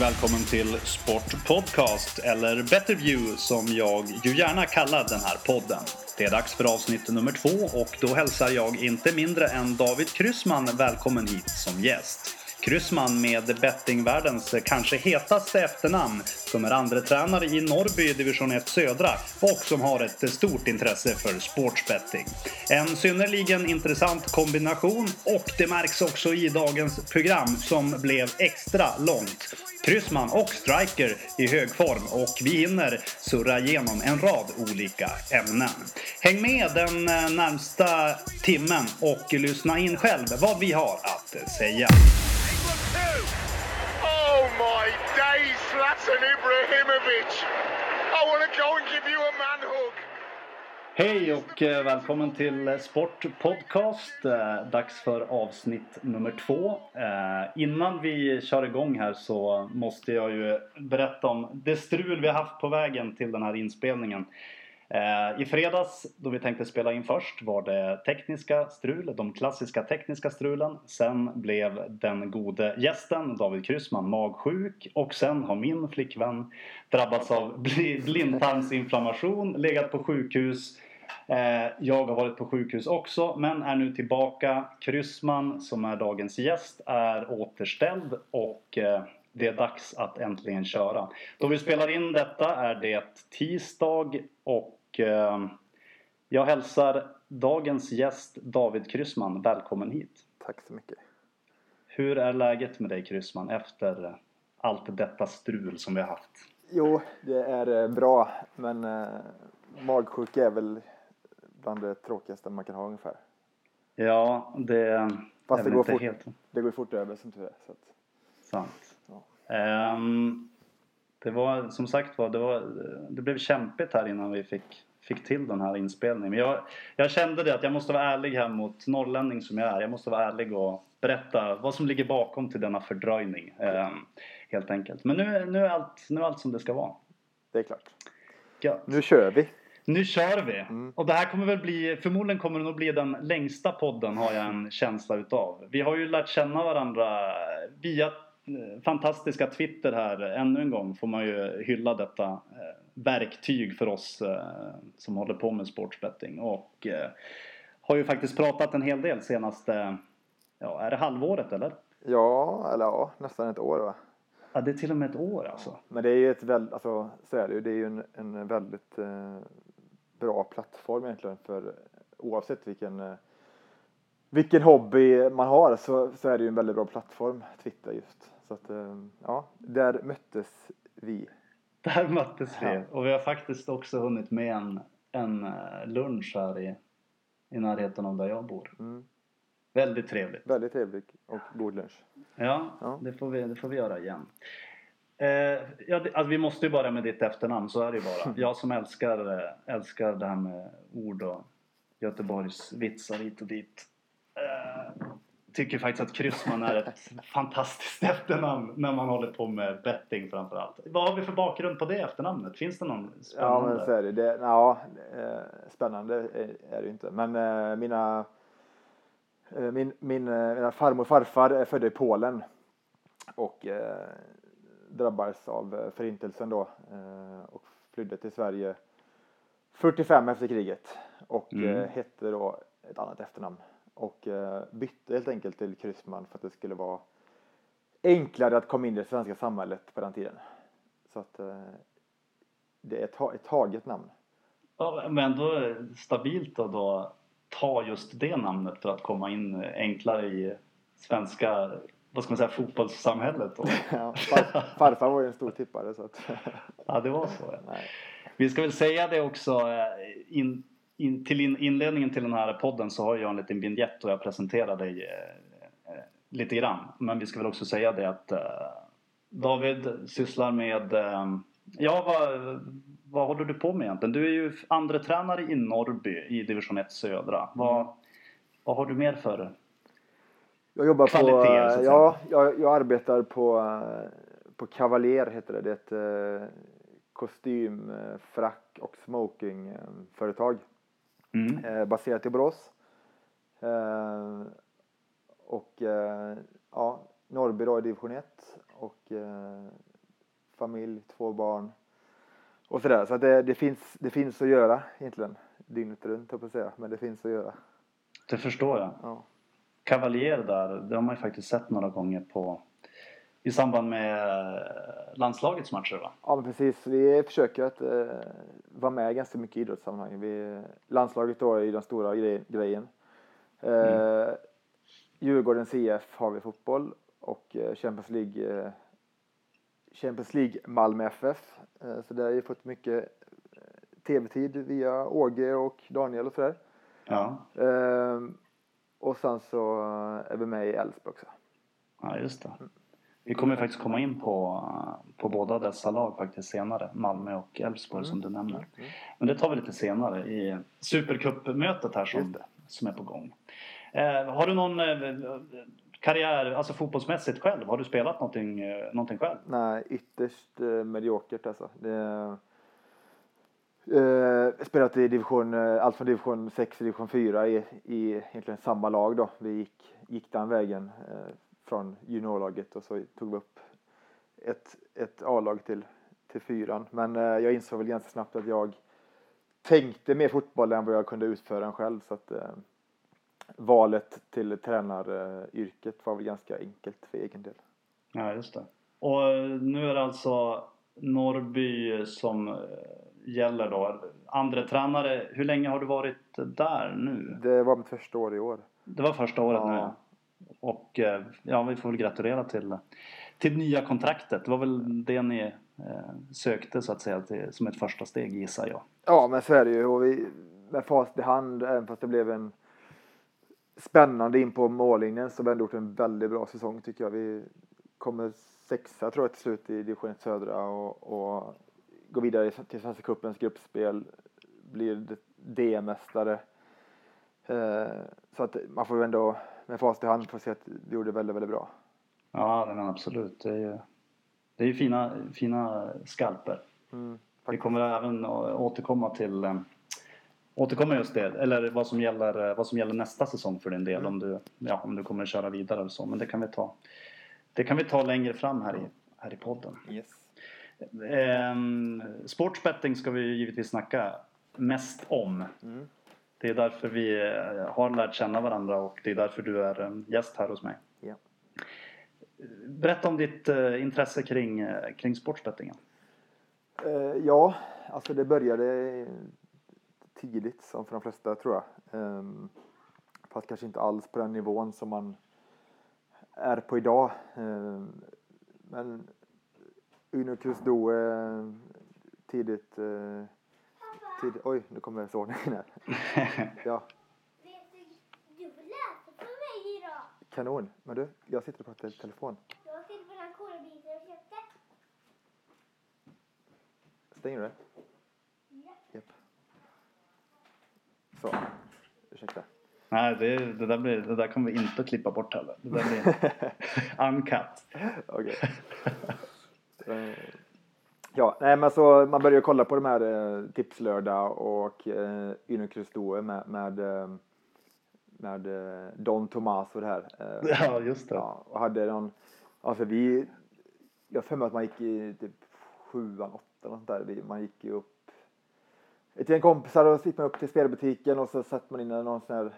välkommen till Sport Podcast, eller Better View som jag ju gärna kallar den här podden. Det är dags för avsnitt nummer två och då hälsar jag inte mindre än David Kryssman välkommen hit som gäst. Kryssman med bettingvärldens kanske hetaste efternamn som är andre tränare i Norrby division 1 södra och som har ett stort intresse för sportsbetting. En synnerligen intressant kombination och det märks också i dagens program som blev extra långt. Kryssman och striker i hög form och vi hinner surra igenom en rad olika ämnen. Häng med den eh, närmsta timmen och lyssna in själv vad vi har att säga. My days, Zlatan Ibrahimovic! I want to go and give you a man hug. Hej och eh, välkommen till Sport Podcast. Eh, dags för avsnitt nummer två. Eh, innan vi kör igång här så måste jag ju berätta om det strul vi har haft på vägen till den här inspelningen. Eh, I fredags då vi tänkte spela in först var det tekniska strul, de klassiska tekniska strulen. Sen blev den gode gästen David Kryssman magsjuk och sen har min flickvän drabbats av blindtarmsinflammation, legat på sjukhus. Eh, jag har varit på sjukhus också men är nu tillbaka. Kryssman som är dagens gäst är återställd och eh, det är dags att äntligen köra. Då vi spelar in detta är det tisdag och eh, jag hälsar dagens gäst David Kryssman välkommen hit. Tack så mycket. Hur är läget med dig Kryssman efter allt detta strul som vi har haft? Jo, det är eh, bra, men eh, magsjuka är väl bland det tråkigaste man kan ha ungefär. Ja, det Fast det väl går fort. helt Det går fort över som tur är. Så att, sant. Ja. Ehm, det var som sagt var, det, var, det blev kämpigt här innan vi fick, fick till den här inspelningen. Men jag, jag kände det att jag måste vara ärlig här mot norrlänning som jag är. Jag måste vara ärlig och berätta vad som ligger bakom till denna fördröjning. ehm, helt enkelt. Men nu, nu, är allt, nu är allt som det ska vara. det är klart. Gött. Nu kör vi. Nu kör vi! Mm. Och det här kommer väl bli, förmodligen kommer det nog bli den längsta podden har jag en känsla utav. Vi har ju lärt känna varandra via eh, fantastiska Twitter här. Ännu en gång får man ju hylla detta eh, verktyg för oss eh, som håller på med sportsbetting. Och eh, har ju faktiskt pratat en hel del senaste, ja är det halvåret eller? Ja, eller ja, nästan ett år va. Ja det är till och med ett år alltså. Men det är ju ett väldigt, alltså så är det ju. Det är ju en, en väldigt eh, bra plattform egentligen för oavsett vilken eh, vilken hobby man har så, så är det ju en väldigt bra plattform, Twitter just. Så att, eh, ja, där möttes vi. Där möttes vi Ja. och vi har faktiskt också hunnit med en, en eh, lunch här i, i närheten av där jag bor. Mm. Väldigt trevligt. Väldigt trevlig och god lunch. Ja, Ja. Det, får vi, det får vi göra igen. Eh, ja, det, alltså vi måste ju börja med ditt efternamn, så är det ju bara. Jag som älskar, eh, älskar det här med ord och Göteborgs vitsar hit och dit. Eh, tycker faktiskt att Kryssman är ett fantastiskt efternamn när man håller på med betting framförallt. Vad har vi för bakgrund på det efternamnet? Finns det någon Ja, spännande? men så är det. det ja, eh, spännande är, det ju inte. Men eh, mina, eh, min, min, mina farmor och farfar är födda i Polen och drabbades av förintelsen då och flydde till Sverige 45 efter kriget och Mm. hette då ett annat efternamn och eh, bytte helt enkelt till Kryssman för att det skulle vara enklare att komma in i det svenska samhället på den tiden. Så att eh, det är ett, ta- ett taget namn. Ja, men ändå stabilt att då ta just det namnet för att komma in enklare i svenska, vad ska man säga, fotbollssamhället. Då. Ja, far, farfar var ju en stor tippare så att, Ja, det var så. Ja. nej. Vi ska väl säga det också. eh, In, in, till in, inledningen till den här podden så har jag en liten vignett och jag presenterar dig eh, eh, lite grann. Men vi ska väl också säga det att eh, David sysslar med... Eh, ja, vad, vad håller du på med egentligen? Du är ju andra tränare i Norrby i division 1 södra. Vad, vad har du mer för... Jag jobbar på, Kvaliteter, att ja, jag, jag arbetar på, eh, på Cavalier heter det. Det är ett eh, kostym, frack och smokingföretag Mm. eh, baserat i Borås. Eh, och eh, ja, Norrby då i division 1 och eh, familj, två barn och sådär. Så att det, det, finns, det finns att göra egentligen. Dygnet runt, jag på att säga. Men det finns att göra. Det förstår jag. Ja. Cavalier där, det har man ju faktiskt sett några gånger på i samband med eh, landslagets matcher va? Ja, precis. Vi försöker att eh, vara med ganska mycket i idrottssammanhang. Vi, landslaget då är ju den stora grej, grejen. Eh, mm. Djurgårdens IF har vi fotboll och eh, Champions League eh, Champions League Malmö FF. Eh, så där har vi fått mycket eh, tv-tid via Åge och Daniel och sådär. Ja. Och sen så är vi med i Elfsborg också. Ja, just det. Vi kommer faktiskt komma in på, på båda dessa lag faktiskt senare. Malmö och Elfsborg mm. som du nämner. Mm. Men det tar vi lite senare i Supercupmötet här som, som är på gång. Eh, har du någon eh, karriär, alltså fotbollsmässigt själv? Har du spelat någonting, eh, någonting själv? Nej, ytterst eh, mediokert alltså. Det, eh, spelat i division, eh, allt från division 6 till division 4 i, i egentligen samma lag då. Vi gick, gick den vägen eh, från juniorlaget och så tog vi upp ett, ett A-lag till, till fyran. Men eh, jag insåg väl ganska snabbt att jag tänkte mer fotboll än vad jag kunde utföra den själv. Så att, eh, valet till tränaryrket var väl ganska enkelt för egen del. Ja, just det. Och eh, nu är det alltså Norrby som eh, gäller då. Andre tränare, hur länge har du varit där nu? Det var mitt första år i år. Det var första året ja. nu och eh, ja, vi får väl gratulera till, till nya kontraktet. Det var väl det ni eh, sökte så att säga till, som ett första steg gissar jag. Ja, men så är det ju. Och vi, med fast i hand, även fast det blev en spännande in på mållinjen så har vi ändå gjort en väldigt bra säsong tycker jag. Vi kommer sexa tror jag till slut i division 1 södra och, och går vidare till Svenska cupens gruppspel. Blir DM-mästare. Eh, så att man får ju ändå med fast i hand få se att vi gjorde väldigt, väldigt bra. Ja, men absolut. Det är ju, det är ju fina, fina skalper. Mm, vi kommer även återkomma till eh, återkommer just det, eller vad som gäller, vad som gäller nästa säsong för din del. Mm. Om, du, ja, om du kommer att köra vidare eller så. Men det kan vi ta, det kan vi ta längre fram här i, här i podden. Yes. Ehm, sportsbetting ska vi givetvis snacka mest om. Mm. Det är därför vi eh, har lärt känna varandra och det är därför du är eh, gäst här hos mig. Ja. Berätta om ditt uh, intresse kring, kring sportsbettingen. Ja, alltså det började tidigt som för de flesta tror jag. Um, fast kanske inte alls på den nivån som man är på idag. Um, men Uno Cruz Doe tidigt, tidigt... Oj, nu kommer in här. ja. Kanon. Men du, jag sitter och pratar i telefon. Jag sitter på den kolabiten jag köpte. Stänger du det? Så, ursäkta. Nej, det, det, där blir, det där kommer vi inte att klippa bort heller. Det där blir uncut. Okej. Ja, nej men så man börjar kolla på de här eh, Tipslördag och eh, Ynocruz med, med, eh, med eh, Don Tomas och det här. Eh, ja, just det. Ja, och hade någon, alltså vi, jag har att man gick i typ sjuan, åttan och sånt där. Man gick ju upp ett gäng kompisar och så gick man upp till spelbutiken och så satte man in någon sån här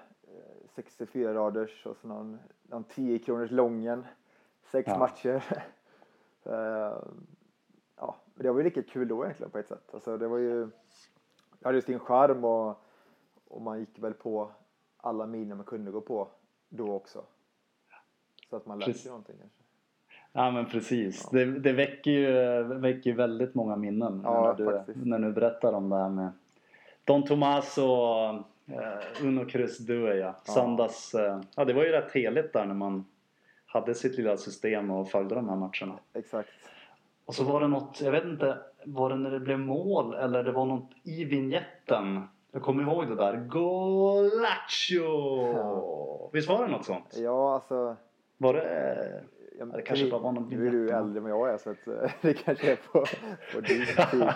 64 eh, och så någon, någon 10 kronors lången. Sex ja. matcher. uh, ja, men det var ju lika kul då egentligen på ett sätt. Alltså det var ju, det hade ju sin charm och, och man gick väl på alla miner man kunde gå på då också. Så att man lärde sig någonting kanske. Ja men precis. Ja. Det, det väcker ju väcker väldigt många minnen ja, när, du, när du berättar om det här med Don Tomas och uh, Uno Cruz Due ja. ja. Söndags, uh, ja det var ju rätt heligt där när man hade sitt lilla system och följde de här matcherna. Exakt. Och så var det något, jag vet inte, var det när det blev mål eller det var något i vignetten? Jag kommer ihåg det där. Golacho! Ja. Visst var det något sånt? Ja, alltså. Var det? Ja, det kanske bara var någon vignett. Nu är du äldre än jag är så att eh, det kanske är på, på din tid.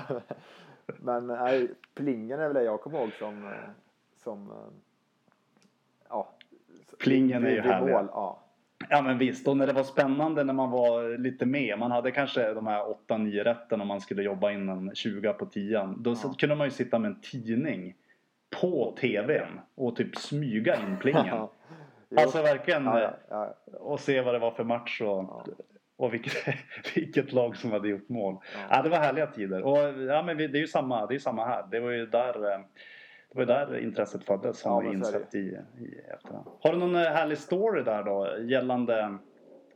Men nej, plingen är väl det jag kommer ihåg som, som ja. Plingen är ju härlig. Mål, ja. Ja men visst, och när det var spännande när man var lite med. Man hade kanske de här 8-9 rätten om man skulle jobba in en 20 på 10. Då så kunde man ju sitta med en tidning på TVn och typ smyga in plingen. Alltså verkligen. ja, ja, ja. Och se vad det var för match och, och vilket, vilket lag som hade gjort mål. Ja. Ja. det var härliga tider. Och ja, men det är ju samma, det är samma här. Det var ju där, eh, det var där intresset föddes som Ja, vi insett i, i efterhand. Har du någon eh, härlig story där då gällande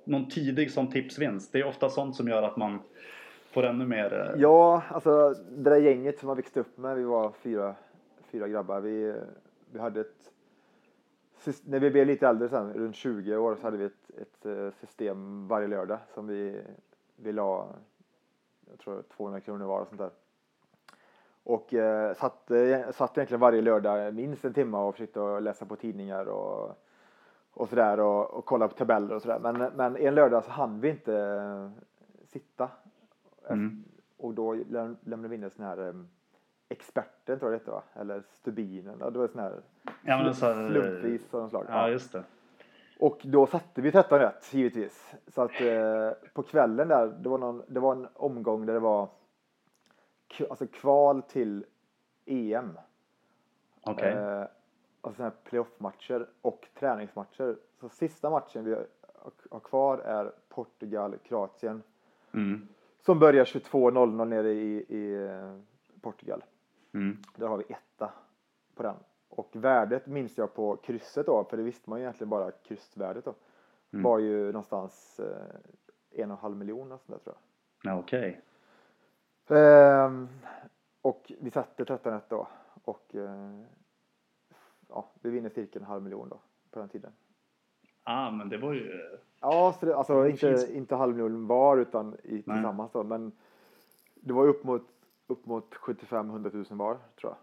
någon tidig som tipsvinst? Det är ofta sånt som gör att man får ännu mer. eh, Ja, alltså det där gänget som man växte upp med, vi var fyra, fyra grabbar. Vi, vi hade ett, när vi blev lite äldre sen, runt 20 år, så hade vi ett, ett eh, system varje lördag som vi, vi la, jag tror 200 kronor var och sånt där. Och eh, satt, eh, satt egentligen varje lördag minst en timme och försökte läsa på tidningar och, och sådär och, och kolla på tabeller och sådär. Men, men en lördag så hann vi inte eh, sitta. Mm. Och då läm- lämnade vi in en sån här um, experten tror jag det hette va? Eller stubinen. Ja, det var sån här Ja, så slumpvis av något slag. Ja, just det. Och då satte vi 13 rätt givetvis. Så att eh, på kvällen där, det var, någon, det var en omgång där det var alltså kval till EM. Okej. Eh, alltså sådana här playoff-matcher och träningsmatcher. Så sista matchen vi har, kvar är Portugal-Kroatien. Mm. Som börjar 22.00 nere i, i eh, Portugal. Mm. Där har vi etta på den. Och värdet minns jag på krysset då, för det visste man ju egentligen bara kryssvärdet då. Mm. Var ju någonstans eh, en och en halv miljon och sånt där tror jag. Ja, Okej. Ehm, och vi satte 13 rätt då. Och eh, ja, vi vinner cirka en halv miljon då på den tiden. Ah, men det var ju... Ja, så det, alltså Det inte, finns- inte halv miljon var utan i, tillsammans då. Men det var ju upp mot, upp mot 75-100 000 var tror jag.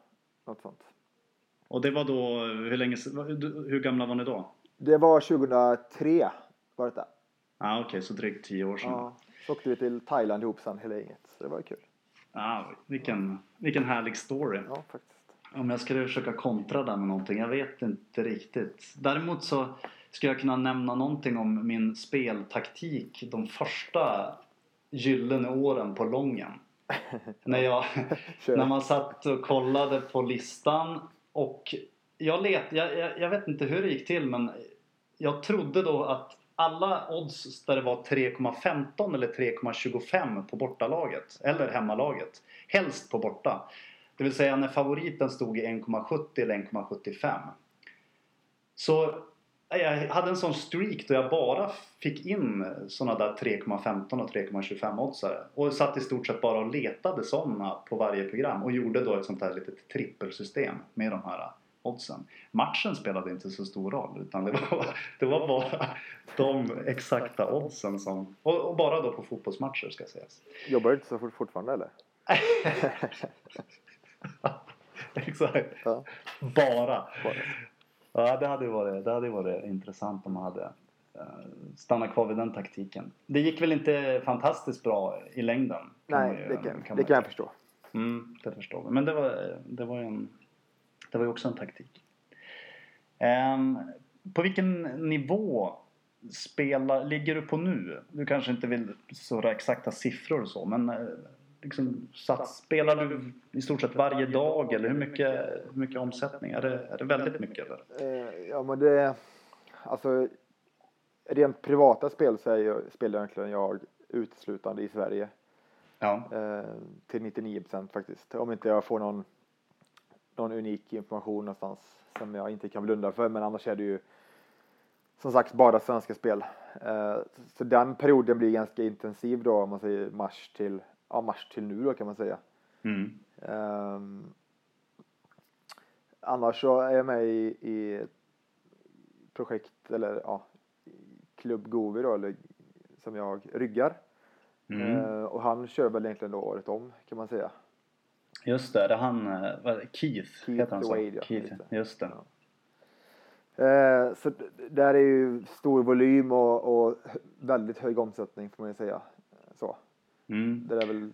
Något sånt. Och det var då, hur länge hur gamla var ni då? Det var 2003 var det där. Ah, Okej, så drygt tio år sedan. Ja, så åkte vi till Thailand ihop sen hela gänget. Så det var ju kul. Ah, vilken, vilken härlig story. Ja, faktiskt. Om jag skulle försöka kontra den med någonting, jag vet inte riktigt. Däremot så skulle jag kunna nämna någonting om min speltaktik de första gyllene åren på Lången. när, jag, när man satt och kollade på listan och jag, let, jag, jag, jag vet inte hur det gick till men jag trodde då att alla odds där det var 3,15 eller 3,25 på bortalaget eller hemmalaget. Helst på borta. Det vill säga när favoriten stod i 1,70 eller 1,75. Så eh, jag hade en sån streak då jag bara fick in såna där 3,15 och 3,25 oddsare. Och satt i stort sett bara och letade såna på varje program. Och gjorde då ett sånt här litet trippelsystem med de här oddsen. Matchen spelade inte så stor roll utan det var, det var bara de exakta oddsen som... Och, och bara då på fotbollsmatcher ska sägas. Jobbar du inte så fort fortfarande eller? Exakt. Ja. Bara. Ja, det hade varit, det hade varit intressant om man hade eh, stannat kvar vid den taktiken. Det gick väl inte fantastiskt bra i längden? kan Nej, ju- det kan, man det kan jag förstå. Mm, det förstår vi. Men det var, det var en, det var ju också en taktik. Ehm, på vilken nivå spelar, ligger du på nu? Du kanske inte vill såra exakta siffror och så men eh, liksom, sats, spelar du i stort sett varje dag eller hur mycket, hur mycket omsättning? Är det, är det väldigt mycket eller? Eh, ja, men det... Alltså, rent privata spel så är jag, spelar egentligen jag uteslutande i Sverige. Ja. Eh, till 99 procent faktiskt. Om inte jag får någon, någon unik information någonstans som jag inte kan blunda för. Men annars är det ju som sagt bara svenska spel. Eh, så den perioden blir ganska intensiv då om man säger mars till, ja, mars till nu då kan man säga. Mm. Ehm, annars så är jag med i, i projekt eller ja, Klubb Govi då, eller, som jag ryggar. Mm. Eh, och han kör väl egentligen då året om kan man säga. Just det, det är han, eh, vad? Keith, Keith heter han så? Wade, ja, Keith, just det. Ja. Eh, så där är ju stor volym och, och väldigt hög omsättning får man ju säga. Så. Mm. Det är väl,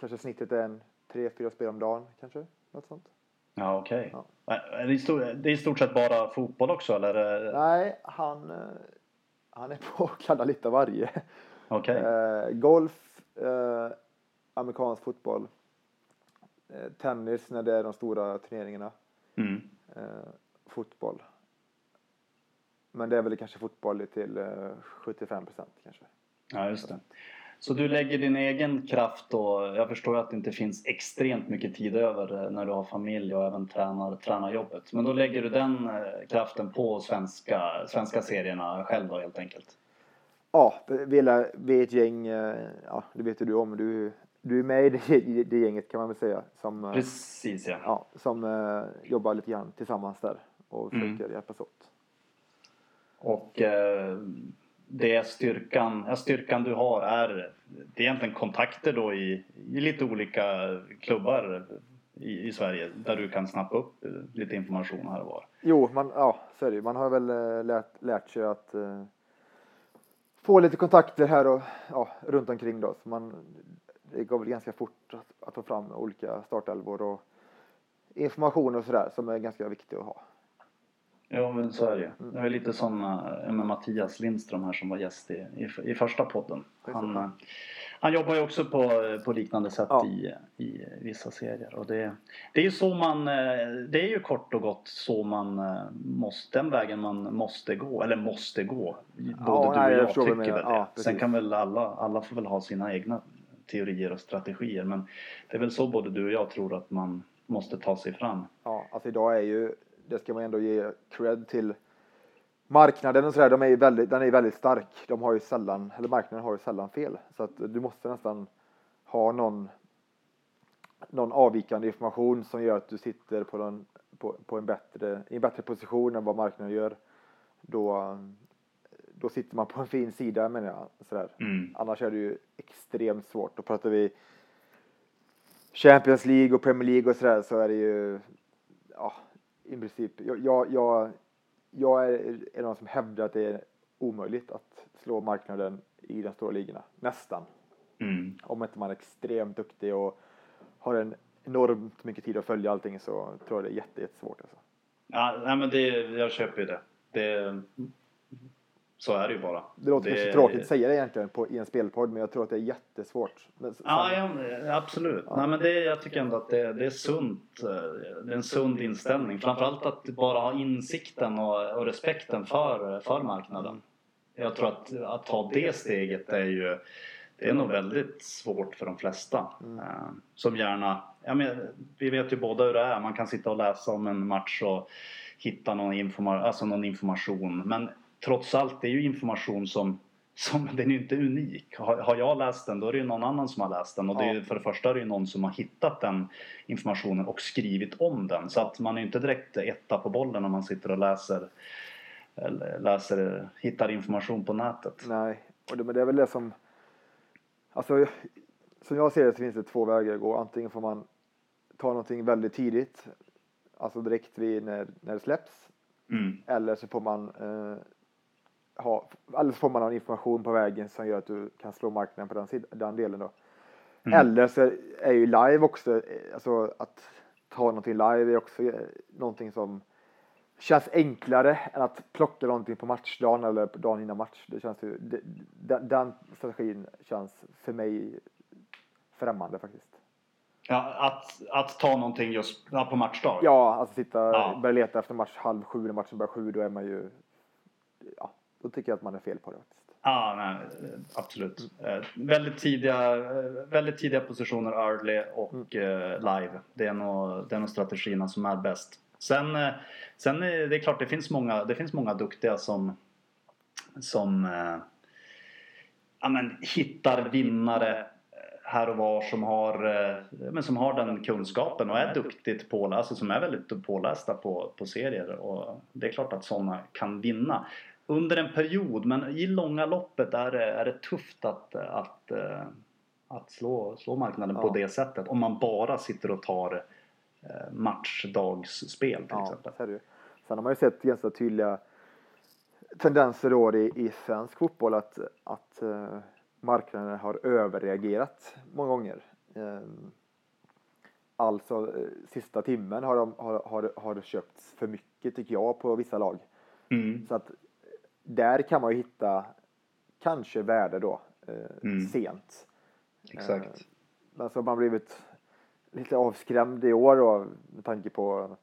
kanske snittet är en tre, fyra spel om dagen kanske. Något sånt. Ja, okej. Ja. Är Det, stort- det är i stort sett bara fotboll också eller? Nej, han, eh, han är på att kladda lite av varje. Okej. Eh, golf, eh, amerikansk fotboll, tennis när det är de stora turneringarna, Mm. eh, fotboll. Men det är väl kanske fotboll till eh, 75 procent kanske. Ja, just det. Så du lägger din egen kraft och jag förstår att det inte finns extremt mycket tid över eh, när du har familj och även tränar, tränarjobbet. Men då lägger du den eh, kraften på svenska, svenska serierna själv då helt enkelt? Ja, vi är, ett gäng, eh, ja det vet ju du om, du, du är med i det, det gänget kan man väl säga. Som, eh, Precis ja. ja, som eh, jobbar lite grann tillsammans där och Mm. försöker hjälpas åt. Och eh, det är styrkan, ja, styrkan du har är, det är egentligen kontakter då i, i lite olika klubbar i, i Sverige där du kan snappa upp lite information här och var. Jo, man, ja, så är det. Man har väl lärt, lärt sig att eh, få lite kontakter här och ja, runt omkring då. Så man, det går väl ganska fort att, att få fram olika startelvor och information och sådär som är ganska viktigt att ha. Ja men så är det ju. Det var lite som eh, Mattias Lindström här som var gäst i, i, i första podden. Han, han jobbar ju också på, på liknande sätt Ja. i, i vissa serier. Och det, det är ju så man, eh, det är ju kort och gott så man eh, måste, den vägen man måste gå. Eller måste gå. Både du nej, jag och jag du tycker väl det. Ja, Sen kan väl alla, alla får väl ha sina egna teorier och strategier. Men det är väl så både du och jag tror att man måste ta sig fram. Ja, alltså idag är ju, det ska man ändå ge cred till marknaden och sådär, de är väldigt, den är ju väldigt stark. De har ju sällan, eller marknaden har ju sällan fel. Så att du måste nästan ha någon, någon avvikande information som gör att du sitter på, den, på, på en, bättre, i en bättre position än vad marknaden gör. Då, då sitter man på en fin sida menar jag. Sådär. Mm. Annars är det ju extremt svårt. Då pratar vi Champions League och Premier League och sådär så är det ju ja, i princip. Jag, jag, jag, jag är en av de som hävdar att det är omöjligt att slå marknaden i de stora ligorna. Nästan. Mm. Om inte man är extremt duktig och har en enormt mycket tid att följa allting så tror jag det är jätte, jättesvårt. Alltså. Ja, nej men det, jag köper ju det. det. Så är det ju bara. Det låter kanske tråkigt att säga det egentligen på, i en spelpodd men jag tror att det är jättesvårt. Men, Ja, ja absolut. Nej, men det, jag tycker ändå att det, det är sunt. eh, Det är en sund inställning. Framförallt att bara ha insikten och, och respekten för, för marknaden. Jag tror att, att ta det steget är ju det är nog väldigt svårt för de flesta. Eh, som gärna, ja, men, vi vet ju båda hur det är. Man kan sitta och läsa om en match och hitta någon, informa- alltså någon information. Men trots allt, det är ju information som, som den är ju inte unik. Har, har jag läst den, då är det ju någon annan som har läst den. Och det är, ju- för det första är det ju någon som har hittat den informationen och skrivit om den. Så att man är ju inte direkt etta på bollen om man sitter och läser eller läser, hittar information på nätet. Nej, och det, men det är väl det som... Alltså, som jag ser det så finns det två vägar att gå. Antingen får man ta någonting väldigt tidigt, alltså direkt vid när, när det släpps. Mm. Eller så får man eh, ha, eller så får man ha information på vägen som gör att du kan slå marknaden på den, sid- den delen då. Mm. Eller så är ju live också, eh, alltså att ta någonting live är också eh, någonting som känns enklare än att plocka någonting på matchdagen eller på dagen innan match. Det känns ju, det, den, den strategin känns för mig främmande faktiskt. Ja, att, att ta någonting just på matchdag? Ja, alltså sitta Ja. börja leta efter match halv sju när matchen börjar sju, då är man ju, ja, då tycker jag att man är fel på det faktiskt. Ja, nej, absolut. Eh, väldigt, tidiga, eh, väldigt tidiga positioner early och eh, live. Det är, nog, det är nog strategierna som är bäst. Sen, eh, sen är det klart, det finns många, det finns många duktiga som, som eh, ja, men, hittar vinnare eh, här och var som har, eh, men som har den kunskapen och är duktigt på, alltså som är väldigt pålästa på, på serier. Och det är klart att sådana kan vinna under en period men i långa loppet är det, är det tufft att, att, eh, att slå, slå marknaden på Ja. det sättet om man bara sitter och tar eh, matchdagsspel till Ja, exempel. ju. Sen har man ju sett ganska tydliga tendenser då i, i svensk fotboll att, att eh, marknaden har överreagerat många gånger. Alltså sista timmen har, de, har, har, har det köpts för mycket tycker jag på vissa lag. Mm. Så att där kan man ju hitta kanske värde då eh, Mm. sent. Exakt. Eh, Men så har man blivit lite avskrämd i år då med tanke på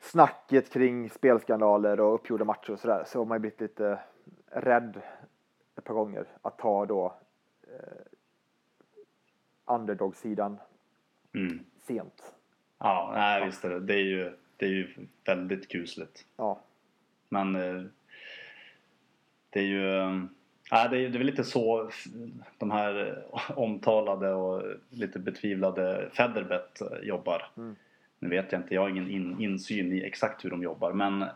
snacket kring spelskandaler och uppgjorda matcher och sådär. Så har man ju blivit lite rädd ett par gånger att ta då eh, underdog-sidan Mm. sent. Ja, nej, visst är det. Det är ju, det är ju väldigt kusligt. Ja, Men eh, det är ju... Nej, det, är, det är väl lite så de här omtalade och lite betvivlade Federbet eh, jobbar. Mm. Nu vet jag inte, jag har ingen in, insyn i exakt hur de jobbar men eh,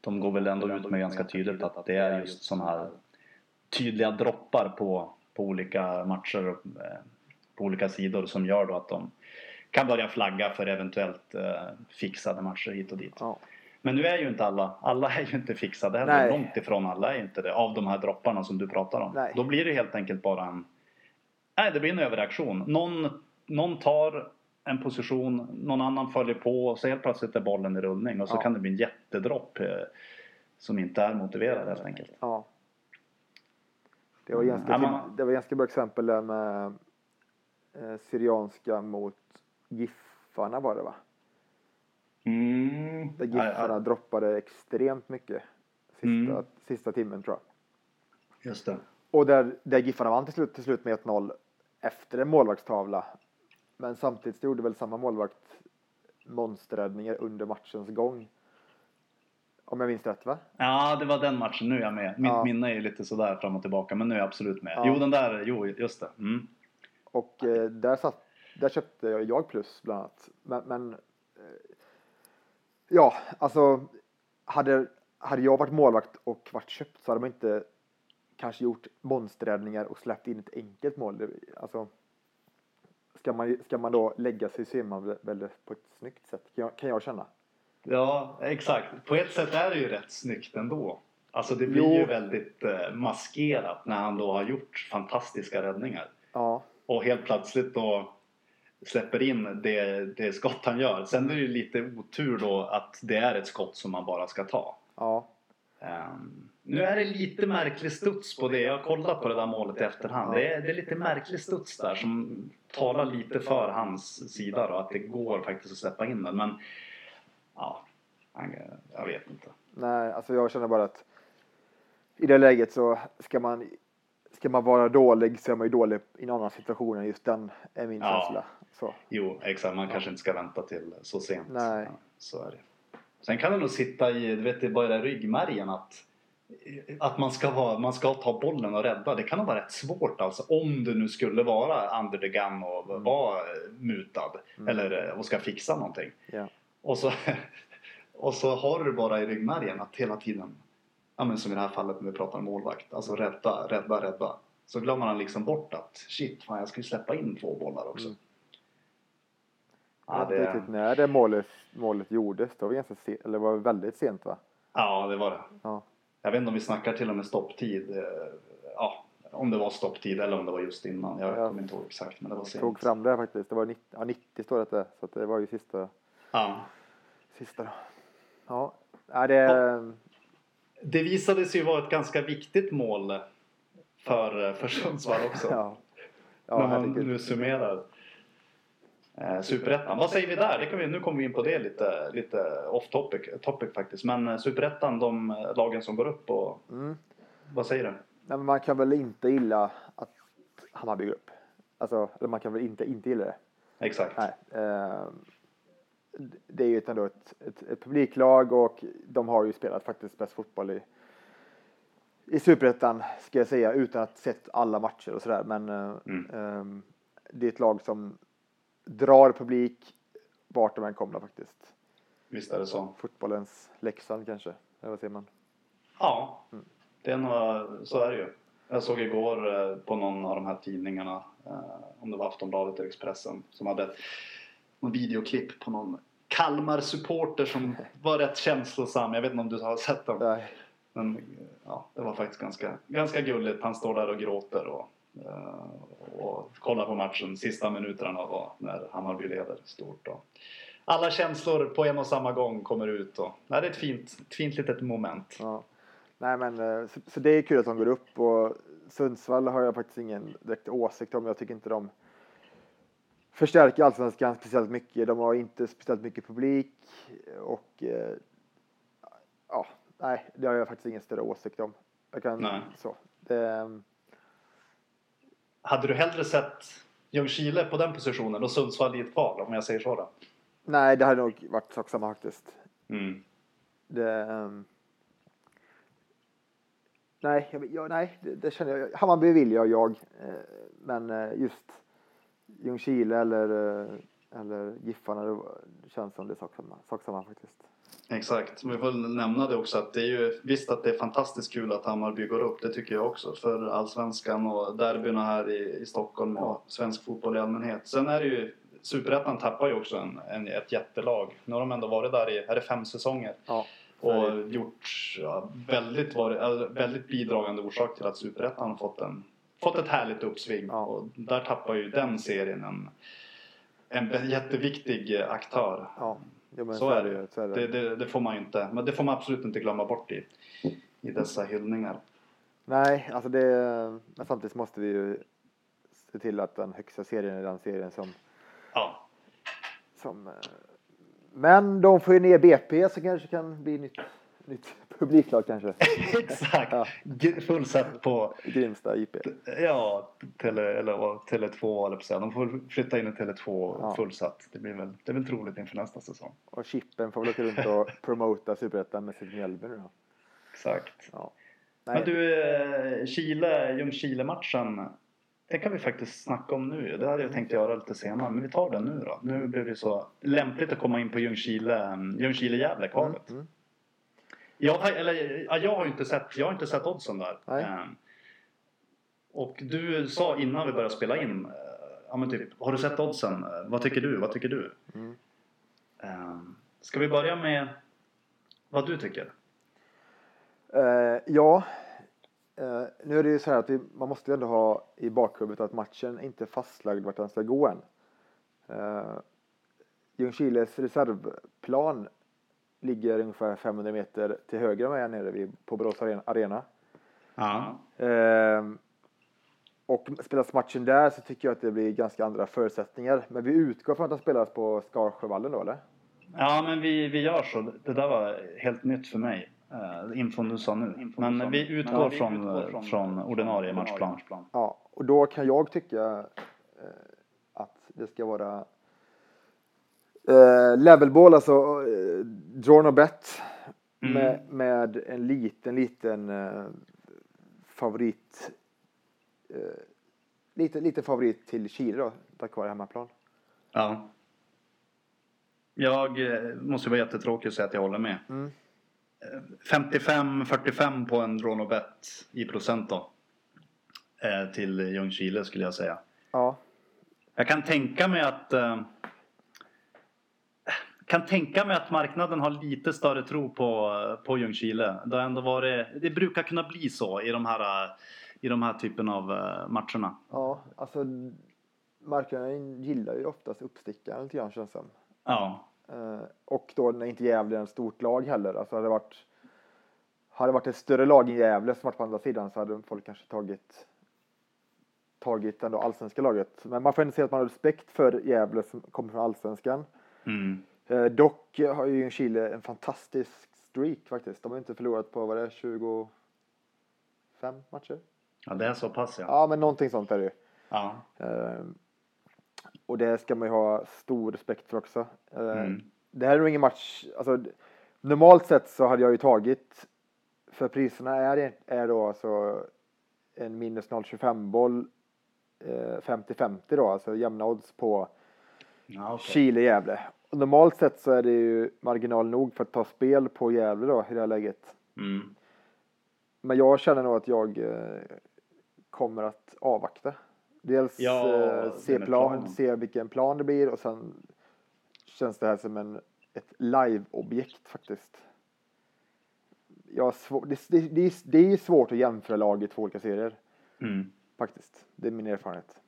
de går väl ändå ut med ganska tydligt att det är just sådana här tydliga droppar på, på olika matcher och på olika sidor som gör då att de kan börja flagga för eventuellt eh, fixade matcher hit och dit. ja. Men nu är ju inte alla, alla är ju inte fixade heller. Nej. Långt ifrån alla är inte det. Av de här dropparna som du pratar om. Nej. Då blir det helt enkelt bara en... Nej, det blir en överreaktion. Någon, någon tar en position, någon annan följer på och så helt plötsligt är bollen i rullning och så Ja. kan det bli en jättedropp eh, som inte är motiverad helt enkelt. Ja. Det var Mm. ganska, till, man- det var ganska bra exempel där med eh, Syrianska mot Giffarna var det va? Mm. Där Giffarna droppade extremt mycket sista, Mm. sista timmen tror jag. Just det. Och där, där Giffarna vann till slut, till slut med 1-0 efter en målvaktstavla. Men samtidigt gjorde väl samma målvakt monsterräddningar under matchens gång. Om jag minns rätt va? Ja, det var den matchen. Nu är jag med. Mitt Ja. minne är ju lite sådär fram och tillbaka. Men nu är jag absolut med. Ja. Jo, den där. Jo, just det. Mm. Och eh, där, satt, där köpte jag, jag plus bland annat. Men, men ja, alltså hade, hade jag varit målvakt och varit köpt så hade man inte kanske gjort monsterräddningar och släppt in ett enkelt mål. Alltså, ska, man, ska man då lägga sig så är man väl- på ett snyggt sätt kan jag, kan jag känna. Ja, exakt. På ett sätt är det ju rätt snyggt ändå. Alltså det blir Jo. ju väldigt eh, maskerat när han då har gjort fantastiska räddningar. Ja, Och helt plötsligt då släpper in det, det skott han gör. Sen är det ju lite otur då att det är ett skott som man bara ska ta. ja, Ehm, nu är det lite märklig studs på det. Jag har kollat på det där målet i efterhand. Det är, det är lite märklig studs där som talar lite för hans sida då. Att det går faktiskt att släppa in den. Men ja, jag vet inte. nej, alltså jag känner bara att i det läget så ska man Ska man vara dålig så är man ju dålig i en annan situation än just den, är min Ja. känsla. Så. Jo, exakt. Man kanske inte ska vänta till så sent. Nej. Ja, så är det. Sen kan det nog sitta i, du vet, det bara ryggmärgen att att man ska, vara, man ska ta bollen och rädda. Det kan nog vara rätt svårt alltså. Om du nu skulle vara under the gun och vara eh, mutad. Eller eh, och ska fixa någonting. Ja. Och så, och så har du bara i ryggmärgen att hela tiden, ja men som i det här fallet när vi pratar om målvakt, alltså rädda, rädda, rädda. Så glömmer han liksom bort att shit, fan jag ska ju släppa in två bollar också. Mm. Ja, Jag det, riktigt när det målet, målet gjordes. Det var, ganska se, eller var väldigt sent va? ja, det var det. Ja. Jag vet inte om vi snackar till och med stopptid. eh, Ja, om det var stopptid eller om det var just innan. Jag Ja. kommer inte ihåg exakt, men det var Jag sent. tog fram det här faktiskt. Det var 90, ja, 90 står det att det är, Så det var ju sista. Ja. sista då. Ja, ja det... Det visade sig ju vara ett ganska viktigt mål för, för Sundsvall också. Ja, ja när man nu summerar eh, Superettan. Vad säger vi där? Vi, nu kommer vi in på det lite, lite off topic, topic faktiskt. Men eh, Superettan, de eh, lagen som går upp och Mm. vad säger du? Nej, man kan väl inte gilla att Hammarby går upp. Alltså, eller man kan väl inte inte gilla det. Exakt. Nej. Eh, det är ju ändå ett, ett, ett publiklag och de har ju spelat faktiskt bäst fotboll i, i Superettan ska jag säga utan att sett alla matcher och sådär. Men eh, Mm. ehm, det är ett lag som drar publik vart de än kommer faktiskt. Visst är det så. Fotbollens Leksand kanske, eller vad säger man? Ja, det är nog, så är det ju. Jag såg igår eh, på någon av de här tidningarna, eh, om det var Aftonbladet eller Expressen, som hade ett videoklipp på någon Kalmar-supporter som var rätt känslosam. Jag vet inte om du har sett den? Nej. Men ja, det var faktiskt ganska, ganska gulligt. Han står där och gråter och, eh, och kollar på matchen sista minuterna och när Hammarby leder stort. Och alla känslor på en och samma gång kommer ut. Och, nej, det är ett fint, ett fint litet moment. Ja. Nej, men eh, så, så det är kul att de går upp och Sundsvall har jag faktiskt ingen direkt åsikt om. Jag tycker inte de förstärker allsvenskan speciellt mycket. De har inte speciellt mycket publik och eh, ja, nej, det har jag faktiskt ingen större åsikt om. Jag kan Nej. så. Det, Hade du hellre sett Ljungskile på den positionen och Sundsvall i ett kval om jag säger så då? nej, det hade nog varit sak samma faktiskt. Mm. Det, ehm, nej, jag, nej det, det känner jag. Hammarby vill jag, jag. Eh, men eh, just Ljungskile eller, eh, eller Giffarna, det känns som det är sak samma, sak samma faktiskt. Exakt. Vi får nämna det också att det är ju visst att det är fantastiskt kul att Hammarby går upp. Det tycker jag också. För allsvenskan och derbyna här i, i Stockholm och svensk fotboll i allmänhet. Sen är det ju Superettan tappar ju också en, en, ett jättelag. Nu har de ändå varit där i, är det fem säsonger? Ja, Och gjort ja, väldigt, varit, väldigt bidragande orsak till att Superettan har fått, en, fått ett härligt uppsving. Ja. Och där tappar ju den serien en, en jätteviktig aktör. ja, ja men Så är det ju. Så är det. Det, det, det får man inte, men det får man absolut inte glömma bort i, i dessa hyllningar. Nej, alltså det, men samtidigt måste vi ju se till att den högsta serien är den serien som, Ja, som eh, men de får ju ner BP så kanske kan bli nytt, nytt publiklag kanske. exakt. Ja. Fullsatt på, Grimsta IP. ja, tele, eller, vad, Tele2 eller på. De får flytta in i Tele2 Ja. fullsatt. Det blir väl, det är väl troligt inför nästa säsong. Och Chippen får väl åka runt och promota Superettan med sitt Mjällby nu då. Exakt. Ja. Men du, eh, Chile, Ljungskile-matchen. Det kan vi faktiskt snacka om nu. Det hade jag tänkt göra lite senare. Men vi tar den nu då. Nu blev det så lämpligt att komma in på Ljungskile, Ljungskile-Gävle-kvalet. Mm, mm. Jag, eller, ja, jag har inte sett, jag har inte sett oddsen där. Ehm, och du sa innan vi började spela in. eh, Ja, men typ, har du sett oddsen? Eh, Vad tycker du? Vad tycker du? Mm. Ehm, ska vi börja med vad du tycker? Eh, ja, eh, nu är det ju så här att vi, man måste ju ändå ha i bakhuvudet att matchen inte är fastlagd vart den ska gå än. Eh, Ljungskiles reservplan ligger ungefär 500 meter till höger om här nere vid, på Borås Aren- Arena. Ja. Eh, och spelas matchen där så tycker jag att det blir ganska andra förutsättningar. Men vi utgår från att den spelas på Skarsjövallen då eller? Ja, men vi, vi gör så. Det där var helt nytt för mig. Uh, infon du sa nu. Men vi utgår från, från, ordinarie matchplan. Ja, och då kan jag tycka eh, att det ska vara eh, levelball, alltså eh, draw no bet Mm. med, med en liten, liten eh, favorit. Eh, lite, lite favorit till Chile då, tack vare hemmaplan. Ja. Jag eh, måste vara jättetråkig och säga att jag håller med. Mm. Eh, 55-45 på en draw no bet i procent då. Till Ljungskile skulle jag säga. Ja, Jag kan tänka mig att kan tänka mig att marknaden har lite större tro på, på Ljungskile. Det, har ändå varit, det brukar kunna bli så i de här, i de här typen av eh, matcherna. ja, alltså marknaden gillar ju oftast uppstickaren lite grann känns det som. Ja, Eh, och då när inte Gävle är ett stort lag heller. Alltså hade det varit, hade det varit ett större lag än Gävle som varit på andra sidan så hade folk kanske tagit tagit ändå allsvenska laget. Men man får ändå säga att man har respekt för Gävle som kommer från allsvenskan. mm. Eh, dock har ju Chile en fantastisk streak faktiskt. De har inte förlorat på, vad det är, 25 matcher? ja det är så pass ja. Ja, men någonting sånt är det ju. ja. Eh, och det ska man ju ha stor respekt för också. Eh, Mm. Det här är nog ingen match, alltså normalt sett så hade jag ju tagit, för priserna är, är då alltså en minus 0,25 boll eh, 50-50 då, alltså jämna odds på ja okej. Chile-Gävle. Normalt sett så är det ju marginal nog för att ta spel på Gävle då i det här läget. Mm. Men jag känner nog att jag eh, kommer att avvakta. Dels Ja, eh, se, plan, se vilken plan det blir och sen känns det här som en, ett live-objekt faktiskt. Jag har svår, det, det, det, är- det är svårt att jämföra lag i två olika serier Mm. faktiskt. Det är min erfarenhet.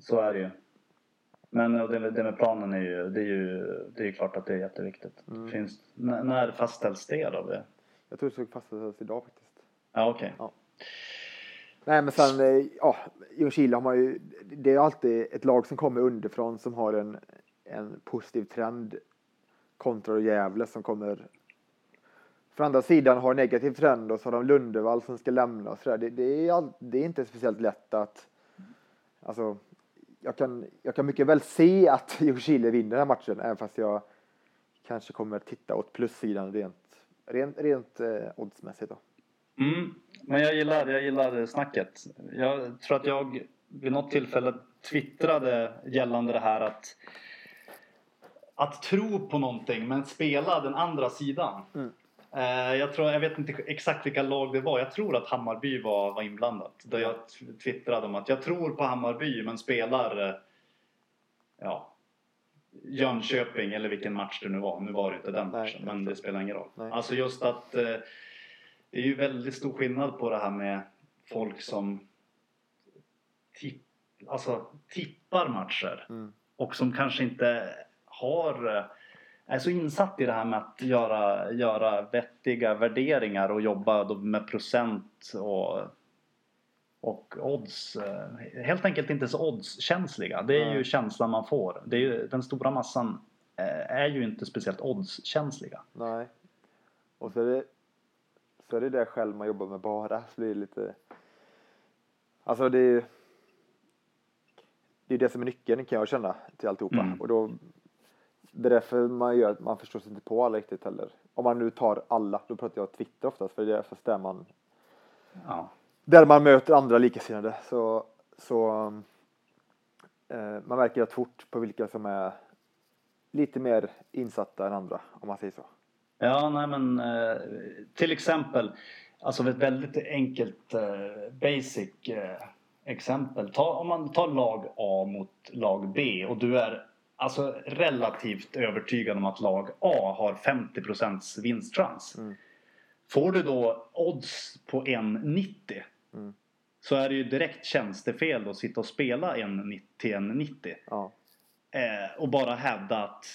Så är det ju. Men och det, det med planen är ju, det är ju det är klart att det är jätteviktigt. Mm. Finns, när, när fastställs det då? Jag tror det ska fastställas idag faktiskt. Ja, okej. Ja. Nej men sen, eh, ja, Ljungskile har man ju, det är alltid ett lag som kommer underifrån som har en, en positiv trend kontra Gävle som kommer från andra sidan har negativ trend och så har de Lundevall som ska lämna och sådär. Det, det, är all, det är inte speciellt lätt att, alltså, jag kan, jag kan mycket väl se att Ljungskile vinner den här matchen även fast jag kanske kommer titta åt plussidan rent, rent, rent eh, oddsmässigt då. Mm. Men jag gillar, jag gillar snacket. Jag tror att jag vid något tillfälle twittrade gällande det här att att tro på någonting men spela den andra sidan. Mm. Eh, jag, tror, jag vet inte exakt vilka lag det var. Jag tror att Hammarby var, var inblandat. Där jag twittrade om att jag tror på Hammarby men spelar eh, ja, Jönköping eller vilken match det nu var. Nu var det inte den matchen men det spelar ingen roll. Alltså just att eh, det är ju väldigt stor skillnad på det här med folk som tipp, alltså, tippar matcher Mm. och som kanske inte har är så insatt i det här med att göra, göra vettiga värderingar och jobba med procent och, och odds. eh, Helt enkelt inte så oddskänsliga. Det är ju Nej. känslan man får. Det är ju, den stora massan eh, är ju inte speciellt oddskänsliga. Nej. Och så är det så är det det själv man jobbar med bara. Så det lite... Alltså det är det är det som är nyckeln kan jag känna till alltihopa. Mm. Och då det är därför man gör att man förstår sig inte på alla riktigt heller. Om man nu tar alla, då pratar jag Twitter oftast för det är oftast där man Ja. där man möter andra likasinnade så, så eh, man märker rätt fort på vilka som är lite mer insatta än andra om man säger så. Ja, nej men eh, till exempel, alltså ett väldigt enkelt eh, basic eh, exempel. Ta, om man tar lag A mot lag B och du är alltså relativt övertygad om att lag A har 50 vinstchans. Mm. Får du då odds på 1,90 Mm. så är det ju direkt tjänstefel att sitta och spela en till 1,90 Ja, eh, och bara hävda att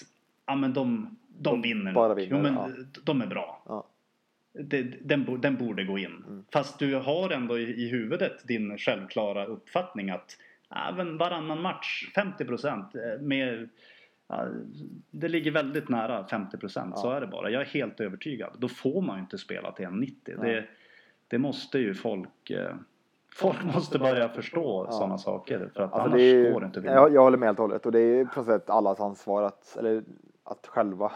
ja, men de, de De vinner bara nog. vinner, jo, men ja. de är bra. ja, den, den borde gå in. Mm. Fast du har ändå i, i huvudet din självklara uppfattning att även varannan match, 50 procent. Ja, det ligger väldigt nära 50 procent, så Ja. är det bara. Jag är helt övertygad. Då får man ju inte spela till 1,90. Nej. Det, det måste ju folk... Eh, folk måste börja förstå Ja. sådana saker. För att Alltså annars är, går det inte att vinna. jag, jag håller med helt och hållet och det är på något sätt allas ansvar att, eller, att själva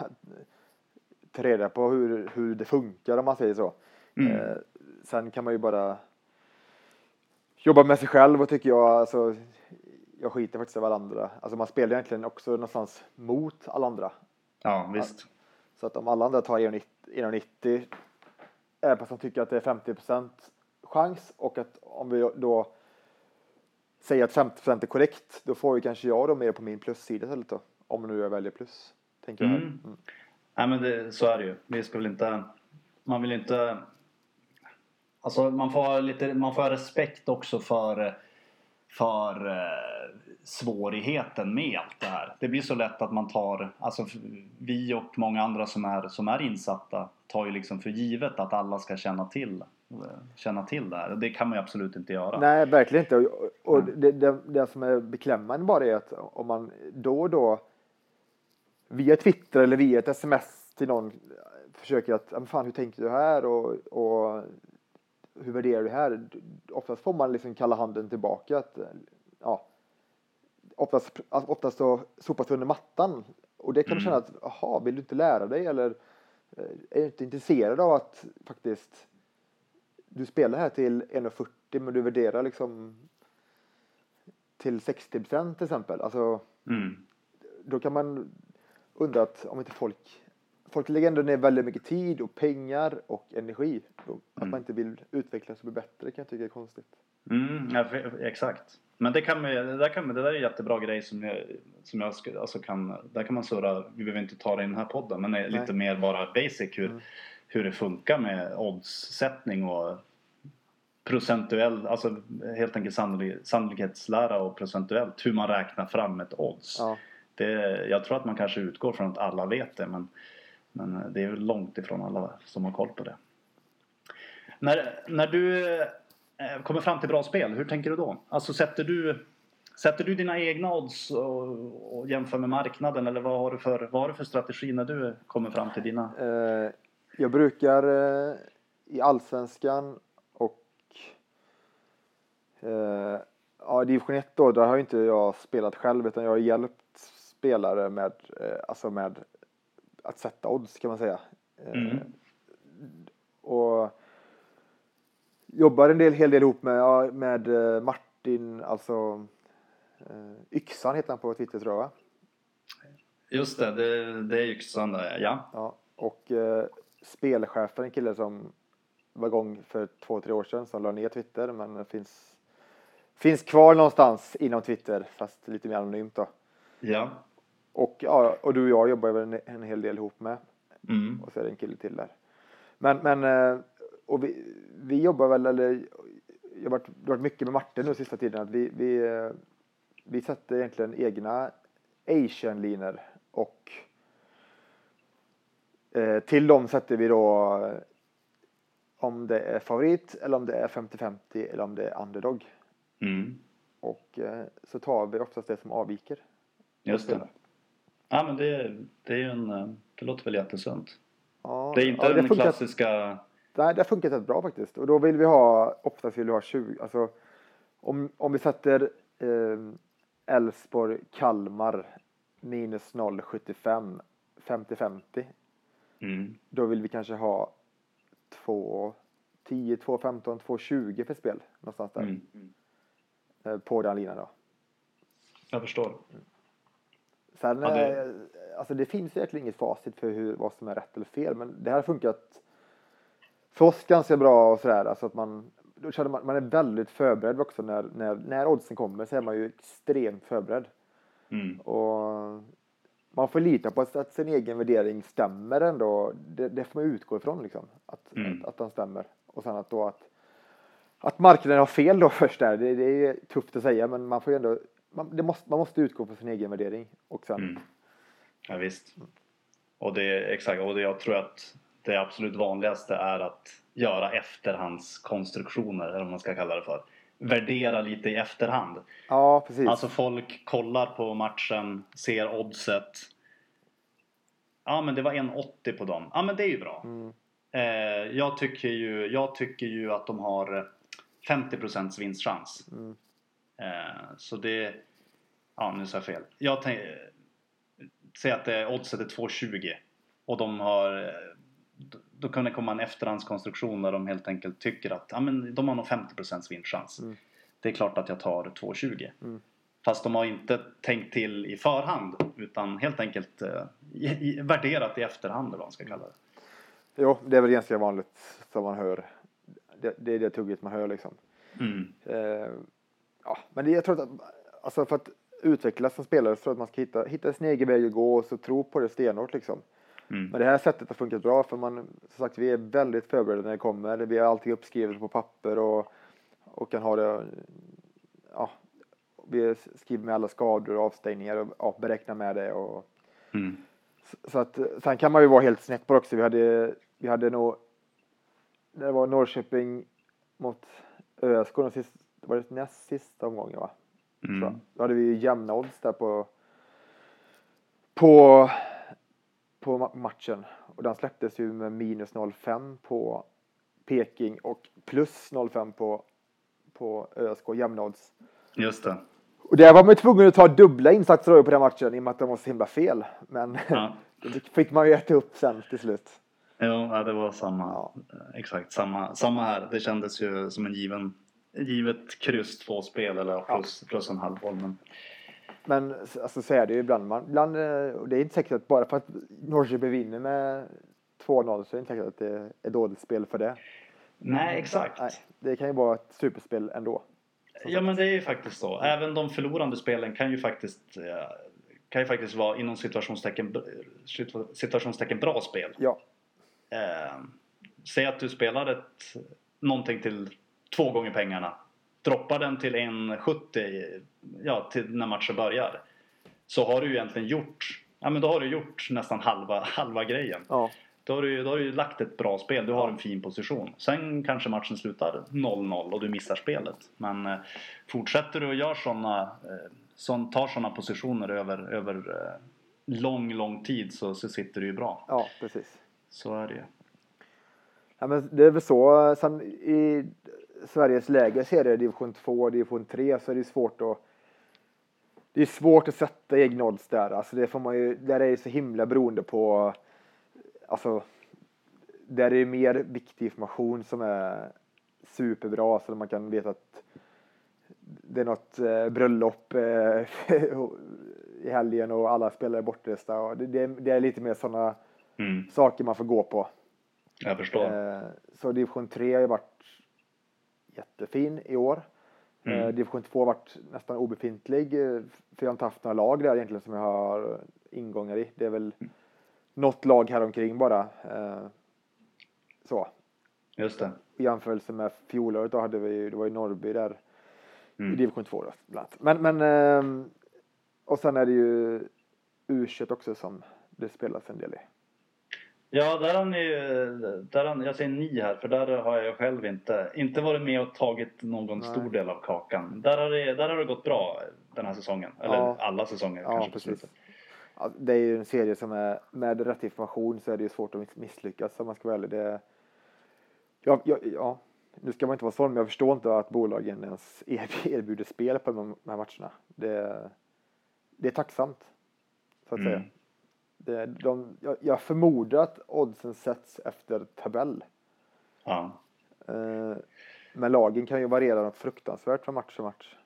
ta reda på hur, hur det funkar om man säger så. Mm. Eh, sen kan man ju bara jobba med sig själv och tycker jag, alltså, jag skiter faktiskt i varandra. Alltså man spelar egentligen också någonstans mot alla andra. Ja, visst. Så att om alla andra tar 1,90 1,90 är fast de tycker att det är 50% chans och att om vi då säger att 50% är korrekt, då får ju kanske jag då mer på min plussida istället då. Om nu jag väljer plus. Tänker jag här. Mm. Mm. Nej men det, så är det ju. Vi ska väl inte... Man vill inte... Alltså man får, lite, man får respekt också för, för eh, svårigheten med allt det här. Det blir så lätt att man tar... Alltså vi och många andra som är, som är insatta tar ju liksom för givet att alla ska känna till, eh, känna till det här. Det kan man ju absolut inte göra. Nej, verkligen inte. Och, och Nej. det, det, det som är beklämmande bara är att om man då och då via Twitter eller via ett sms till någon försöker att, "Ja, men fan hur tänker du här och, och hur värderar du här? Oftast får man liksom kalla handen tillbaka att, ja, oftast, oftast så sopas det under mattan. Och det kan Mm. känna att, jaha, vill du inte lära dig eller eh, är du inte intresserad av att faktiskt du spelar här till 1,40 men du värderar liksom till 60 procent till exempel. Alltså, Mm. då kan man undra att om inte folk Folk lägger ändå ner väldigt mycket tid och pengar och energi. Att Mm. man inte vill utvecklas och bli bättre kan jag tycka är konstigt. Mm, ja, exakt. Men det, kan det, där kan, det där är jättebra grej som jag, som jag alltså kan, där kan man surra, vi behöver inte ta det i den här podden, men är lite mer bara basic hur, Mm. hur det funkar med oddssättning och procentuell, alltså helt enkelt sannolik, sannolikhetslära och procentuellt hur man räknar fram ett odds. Ja, Det, jag tror att man kanske utgår från att alla vet det men, men eh, det är ju långt ifrån alla som har koll på det. När, när du eh, kommer fram till bra spel, hur tänker du då? Alltså sätter du, sätter du dina egna odds och, och jämför med marknaden eller vad har, du för, vad har du för strategi när du kommer fram till dina? Eh, jag brukar i Allsvenskan och Ja, i division 1 då, där har ju inte jag spelat själv utan jag har hjälpt spelare med, alltså med att sätta odds kan man säga. Eh, Mm. Och jobbar en del, hel del ihop med, med eh, Martin, alltså eh, Yxan heter han på Twitter tror jag va? Just det, det, det är yxan där, ja. Ja, och eh, spelchefen, en kille som var igång för två, tre år sedan som la ner Twitter men finns, finns kvar någonstans inom Twitter fast lite mer anonymt då. Ja. Och, ja, och du och jag jobbar väl en, en hel del ihop med Mm. och så är det en kille till där. Men, men eh, och vi, vi jobbar väl, eller jag har varit, det har varit mycket med Martin nu sista tiden att vi, vi, eh, vi sätter egentligen egna Asian-linor och eh, till dem sätter vi då eh, om det är favorit eller om det är 50-50 eller om det är underdog. Mm. Och eh, så tar vi oftast det som avviker. Just det. Ja men det, det är ju en, eh, det låter väl jättesunt. Ja, Det är inte ja, den funkar- klassiska Nej, det har funkat rätt bra faktiskt. Och då vill vi ha, oftast vill vi ha 20, alltså om, om vi sätter eh, Elfsborg, Kalmar minus 0,75, 50-50. mm. Då vill vi kanske ha 2, 10, 2, 15, 2, 20 för spel. Någonstans där. Mm. Eh, på den linan då. Jag förstår. Sen, Ja, det- eh, alltså det finns egentligen inget facit för hur, vad som är rätt eller fel. Men det här har funkat för oss ganska bra och sådär. Alltså att man, då känner man, man är väldigt förberedd också när, när, när oddsen kommer så är man ju extremt förberedd. Mm. Och man får lita på att, att sin egen värdering stämmer ändå. Det, det får man utgå ifrån liksom. Att, Mm. att, att den stämmer. Och sen att då att, att marknaden har fel då först där. Det, det är tufft att säga men man får ju ändå man, det måste, man måste utgå från sin egen värdering. Och sen, Mm. Ja, visst. Och det är exakt, och det, jag tror att det absolut vanligaste är att göra efterhandskonstruktioner, eller vad man ska kalla det för. Värdera lite i efterhand. Ja, precis. Alltså folk kollar på matchen, ser oddset. Ja men det var 1,80 på dem. Ja men det är ju bra. Mm. Eh, jag, tycker ju, jag tycker ju att de har 50% vinstchans. Mm. Eh, så det... Ja nu sa jag fel. Jag tänk, säg att det, oddset är 2,20 och de har... eh, då- kan det komma en efterhandskonstruktion där de helt enkelt tycker att ja, men de har nog 50% vinstchans. Mm. Det är klart att jag tar 2,20. Mm. Fast de har inte tänkt till i förhand utan helt enkelt eh, värderat i efterhand eller vad man ska kalla det. Jo, det är väl ganska vanligt som man hör. Det, det är det tugget man hör liksom. Mm. Eh, ja, men det, jag tror att, alltså för att utvecklas som spelare så tror jag att man ska hitta, hitta sin egen väg att gå och så tro på det stenhårt liksom. Mm. Men det här sättet har funkat bra för man, som sagt, vi är väldigt förberedda när det kommer. Vi har allting uppskrivet på papper och, och kan ha det, ja, vi skriver med alla skador och avstängningar och ja, beräknar med det och Mm. så att, sen kan man ju vara helt snett på det också. Vi hade, vi hade nog, det var Norrköping mot ÖSK, den sist, var det näst sista omgången va? Mm. Då hade vi ju jämna odds där på, på, på ma- matchen. Och den släpptes ju med minus 0,5 på Peking och plus 0,5 på, på ÖSK, jämna odds. Just det. Och där var man ju tvungen att ta dubbla insatser på den matchen i och med att de var så himla fel. Men Ja. det fick man ju äta upp sen till slut. Jo, ja, det var samma. Ja. Exakt samma, samma här. Det kändes ju som en given, givet kryss två spel eller plus, plus en halv boll. Men, Men alltså, så är det ju ibland. Man, ibland eh, det är inte säkert att bara för att Norrköping vinner med 2-0 så är det inte säkert att det är dåligt spel för det. nej, exakt. Nej, det kan ju vara ett superspel ändå. Ja, men det är ju faktiskt så. Även de förlorande spelen kan ju faktiskt, eh, kan ju faktiskt vara inom situationstecken, situationstecken bra spel. Ja, Eh, säg att du spelar ett, någonting till två gånger pengarna. Droppar den till 1,70 ja, till när matchen börjar. Så har du ju egentligen gjort, ja men då har du gjort nästan halva, halva grejen. ja, Då har, du, då har du lagt ett bra spel. Du har en fin position. Sen kanske matchen slutar 0-0 och du missar spelet. Men eh, fortsätter du och gör såna, eh, som tar sådana positioner över, över eh, lång, lång tid så, så sitter du ju bra. Ja, precis. Så är det ju. Ja, men det är väl så. Sen i Sveriges lägre serier, division 2 och division 3, så är det svårt att det är svårt att sätta egna odds där. Alltså det får man ju, där är det så himla beroende på, alltså, där är det mer viktig information som är superbra så man kan veta att det är något eh, bröllop eh, i helgen och alla spelare är bortresta. Och det, det, det är lite mer sådana Mm, saker man får gå på. jag förstår. Eh, så division 3 har ju varit jättefin i år. Mm. Eh, division 2 har varit nästan obefintlig. eh, För jag har inte haft några lag där egentligen som jag har ingångar i. Det är väl något lag här omkring bara. Eh, så. Just det. I jämförelse med fjolåret då hade vi ju, det var ju Norrby där i Mm. division 2 då, bland annat. Men, men ehm, och sen är det ju U21 också som det spelas en del i. Ja, där har ni, där har, jag säger ni här, för där har jag själv inte, inte varit med och tagit någon Nej. stor del av kakan. Där har, det, där har det gått bra den här säsongen. Eller Ja. alla säsonger Ja, kanske precis. Ja, det är ju en serie som är, med rätt information så är det ju svårt att miss- misslyckas om man ska vara ärlig. Det, ja, ja, ja, nu ska man inte vara sån, men jag förstår inte att bolagen ens er- erbjuder spel på de här matcherna. Det, det är tacksamt, så att Mm. säga. Det, de, jag, jag förmodar att oddsen sätts efter tabell. Ja. Eh, men lagen kan ju variera något fruktansvärt från match till match.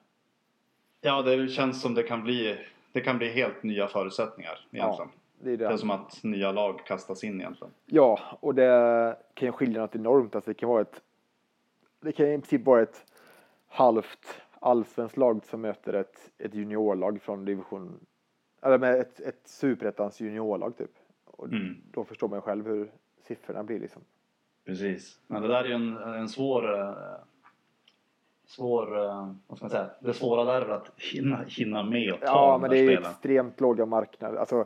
ja, det känns som det kan bli, det kan bli helt nya förutsättningar egentligen. det är det. Det är som att nya lag kastas in egentligen. Ja, och det kan ju skilja något enormt. Alltså det kan vara ett det kan i princip vara ett halvt allsvenskt lag som möter ett, ett juniorlag från division eller med ett, ett superettans juniorlag typ. Och Mm. då förstår man själv hur siffrorna blir liksom. Precis. Men det där är ju en, en svår... eh, Svår, eh, vad ska man säga, det svåra där är väl att hinna, hinna med och ta Ja, men det är ju spelen. extremt låga marknader. Alltså,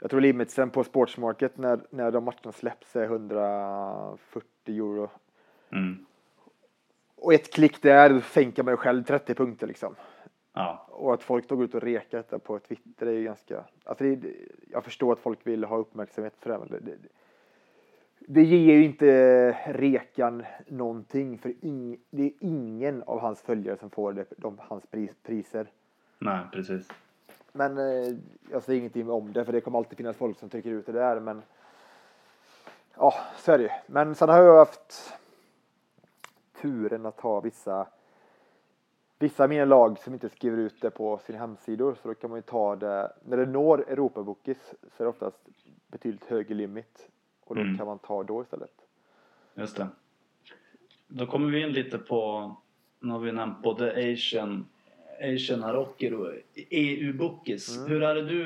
jag tror limitsen på Sportsmarket när, när de matcherna släpps är 140 euro. Mm. Och ett klick där sänker man ju själv 30 punkter liksom. Ja, Och att folk då går ut och rekar detta på Twitter är ju ganska... Alltså det, jag förstår att folk vill ha uppmärksamhet för det, men det, det, det ger ju inte Rekan någonting för ing, det är ingen av hans följare som får det, de, hans pris, priser. nej precis. Men eh, jag säger ingenting om det för det kommer alltid finnas folk som trycker ut det där men ja, så är det ju. Men sen har jag haft turen att ha vissa vissa av mina lag som inte skriver ut det på sina hemsidor så då kan man ju ta det när det når Europabokis så är det oftast betydligt högre limit och då Mm. kan man ta då istället. Just det. Då kommer vi in lite på, nu har vi nämnt både Asian, Asian Haroker och EU-bookies. Mm. Hur, är det du,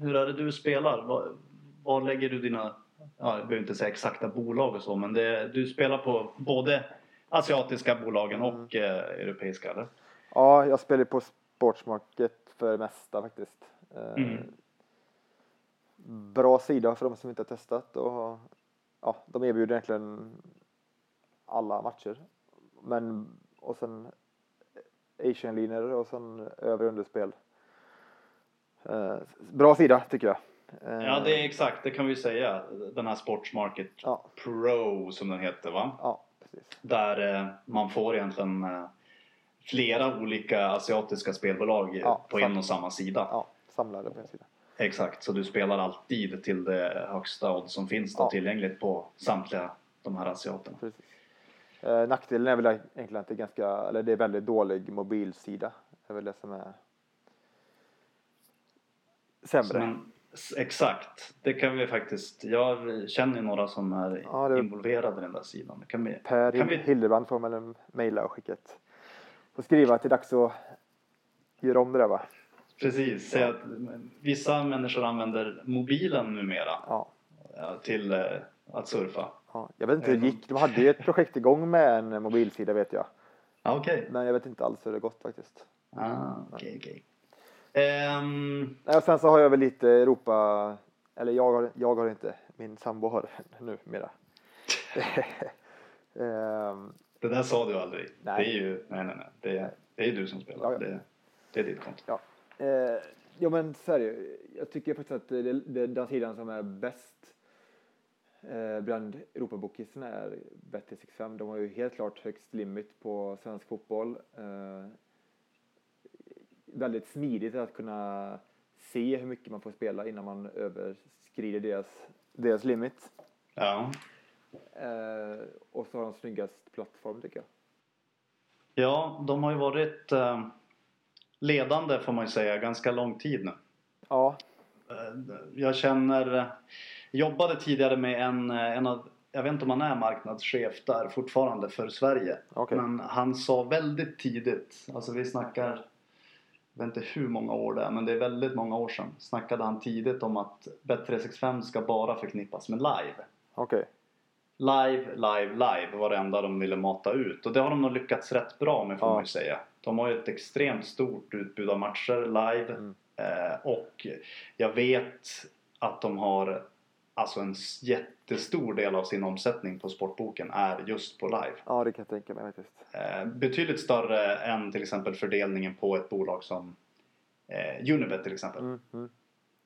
hur är det du spelar? Var, var lägger du dina, ja, jag behöver inte säga exakta bolag och så, men det, du spelar på både asiatiska bolagen Mm. och eh, europeiska eller? Ja, jag spelar på Sportsmarket för det mesta faktiskt. Eh, Mm. Bra sida för de som inte har testat och ja, de erbjuder egentligen alla matcher. Men och sen Asian-linjer och sen över och underspel. Eh, bra sida tycker jag. Eh, Ja, det är exakt, det kan vi säga. Den här Sportsmarket Ja. Pro som den heter va? Ja, precis. Där eh, man får egentligen eh, flera olika asiatiska spelbolag Ja, på sant. en och samma sida. Ja, samlade på en sida. Exakt, så du spelar alltid till det högsta odds som finns då Ja. tillgängligt på samtliga de här asiaterna. Precis. Eh, nackdelen är väl egentligen att det är ganska, eller det är väldigt dålig mobilsida. Det är väl det som är sämre. Så man, s- exakt, det kan vi faktiskt. Jag känner ju några som är Ja, det- involverade i den där sidan. Kan vi, Per kan vi, Hildebrand får man mejla och skicka ett och skriva att det är dags att göra om det där va? precis, säga att vissa människor använder mobilen numera Ja. till eh, att surfa. ja. Jag vet inte hur det Mm. gick. De hade ju ett projekt igång med en mobilsida vet jag. Ja, okej. Men jag vet inte alls hur det gått faktiskt. Ah, okej, okej. Och sen så har jag väl lite Europa, eller jag har, jag har inte, min sambo har numera. Ehm, Det där sa du aldrig. Nej. Det är ju, nej nej nej. Det är, det är du som spelar. Ja, ja. Det, det är ditt konto. Ja. Eh, ja men så är det. Jag tycker faktiskt att det, det, den sidan som är bäst eh, bland Europabokisen är Bet365. De har ju helt klart högst limit på svensk fotboll. Eh, väldigt smidigt att kunna se hur mycket man får spela innan man överskrider deras, deras limit. Ja. Eh, och så har de snyggast plattform tycker jag. ja, de har ju varit eh, ledande får man ju säga ganska lång tid nu. Ja, Eh, Jag känner, jobbade tidigare med en, eh, en av, jag vet inte om han är marknadschef där fortfarande för Sverige. Okej. Men han sa väldigt tidigt, alltså vi snackar, jag vet inte hur många år det är, men det är väldigt många år sedan. Snackade han tidigt om att Bet365 ska bara förknippas med live. okej. Live, live, live var det enda de ville mata ut. Och det har de nog lyckats rätt bra med får Ja. man ju säga. De har ju ett extremt stort utbud av matcher live. Mm. Eh, och jag vet att de har alltså en jättestor del av sin omsättning på sportboken är just på live. Ja, det kan jag tänka mig faktiskt. Eh, betydligt större än till exempel fördelningen på ett bolag som eh, Unibet till exempel. Mm, mm.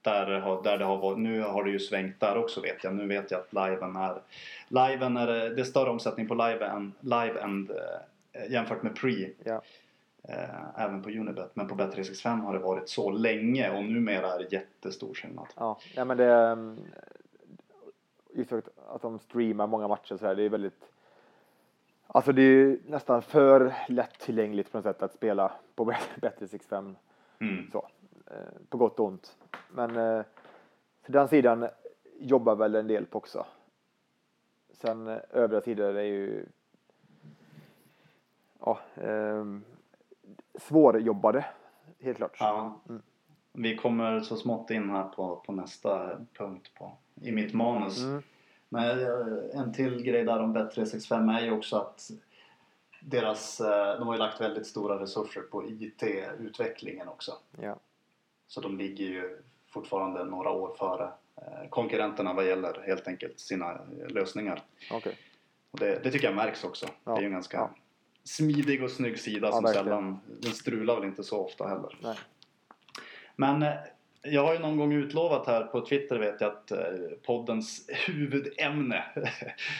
Där, där det har varit, nu har det ju svängt där också vet jag. Nu vet jag att liven är, liven är det är större omsättning på live än, live än eh, jämfört med pre. Ja. Eh, även på Unibet. Men på Bet365 har det varit så länge och numera är det jättestor skillnad. Ja, ja men det... Just att, de streamar många matcher så här, det är väldigt... Alltså det är ju nästan för lättillgängligt på något sätt att spela på Bet365 Mm. så. Eh, på gott och ont. Men eh, den sidan jobbar väl en del på också. Sen eh, övriga sidor är ju ja, ehm, svårjobbade, helt klart. Ja. Mm. Vi kommer så smått in här på, på nästa punkt på, i mitt manus. Mm. Men eh, en till grej där om Bet365 är ju också att deras, eh, de har ju lagt väldigt stora resurser på IT-utvecklingen också. Ja. Så de ligger ju fortfarande några år före eh, konkurrenterna vad gäller helt enkelt sina lösningar. Okej. Och det, det tycker jag märks också. Ja, Det är ju en ganska ja. smidig och snygg sida som verkligen. sällan, den strular väl inte så ofta heller. Nej. Men jag har ju någon gång utlovat här på Twitter vet jag att eh, poddens huvudämne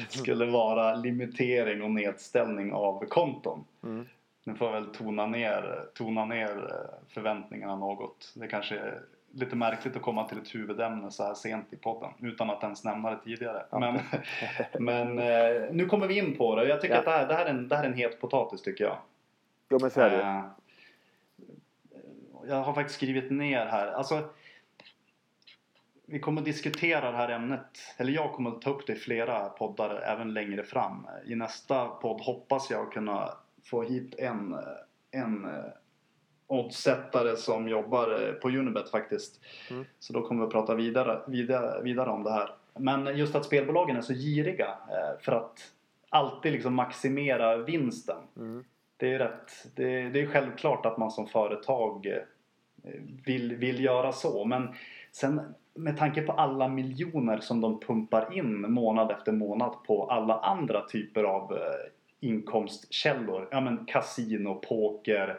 skulle vara limitering och nedställning av konton. Mm. Nu får jag väl tona ner, tona ner eh, förväntningarna något. Det kanske är lite märkligt att komma till ett huvudämne så här sent i podden utan att ens nämna det tidigare. Ja. Men, men eh, nu kommer vi in på det. Jag tycker Ja. att det här, det, här är en, det här är en het potatis tycker jag. Jo men så är det Jag har faktiskt skrivit ner här. Alltså, vi kommer diskutera det här ämnet. Eller jag kommer ta upp det i flera poddar även längre fram. I nästa podd hoppas jag kunna få hit en, en eh, oddsättare som jobbar eh, på Unibet faktiskt. Mm. Så då kommer vi att prata vidare, vidare, vidare om det här. Men just att spelbolagen är så giriga eh, för att alltid liksom maximera vinsten. Mm. Det är ju rätt. Det är, det är självklart att man som företag vill, vill göra så. Men sen med tanke på alla miljoner som de pumpar in månad efter månad på alla andra typer av eh, inkomstkällor. Ja men kasino, poker,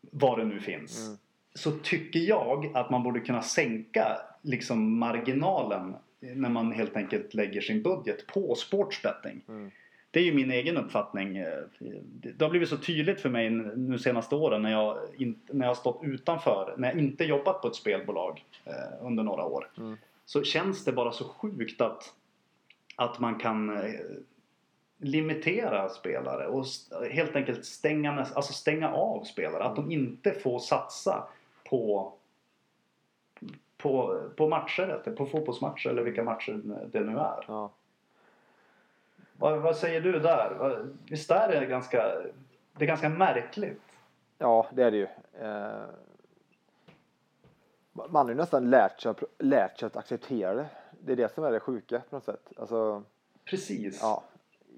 vad det nu finns. Mm. Så tycker jag att man borde kunna sänka liksom marginalen när man helt enkelt lägger sin budget på sportsbetting. Mm. Det är ju min egen uppfattning. Eh, Det har blivit så tydligt för mig nu senaste åren när jag, in, när jag har stått utanför, när jag inte jobbat på ett spelbolag eh, under några år. Mm. Så känns det bara så sjukt att, att man kan eh, limitera spelare och helt enkelt stänga, alltså stänga av spelare. Att de inte får satsa på på, på matcher, på fotbollsmatcher eller vilka matcher det nu är. Ja. Vad, vad säger du där? Visst är det ganska, det är ganska märkligt? ja, det är det ju. Eh, man har ju nästan lärt sig, lärt sig att acceptera det. Det är det som är det sjuka på något sätt. Alltså, Precis. ja,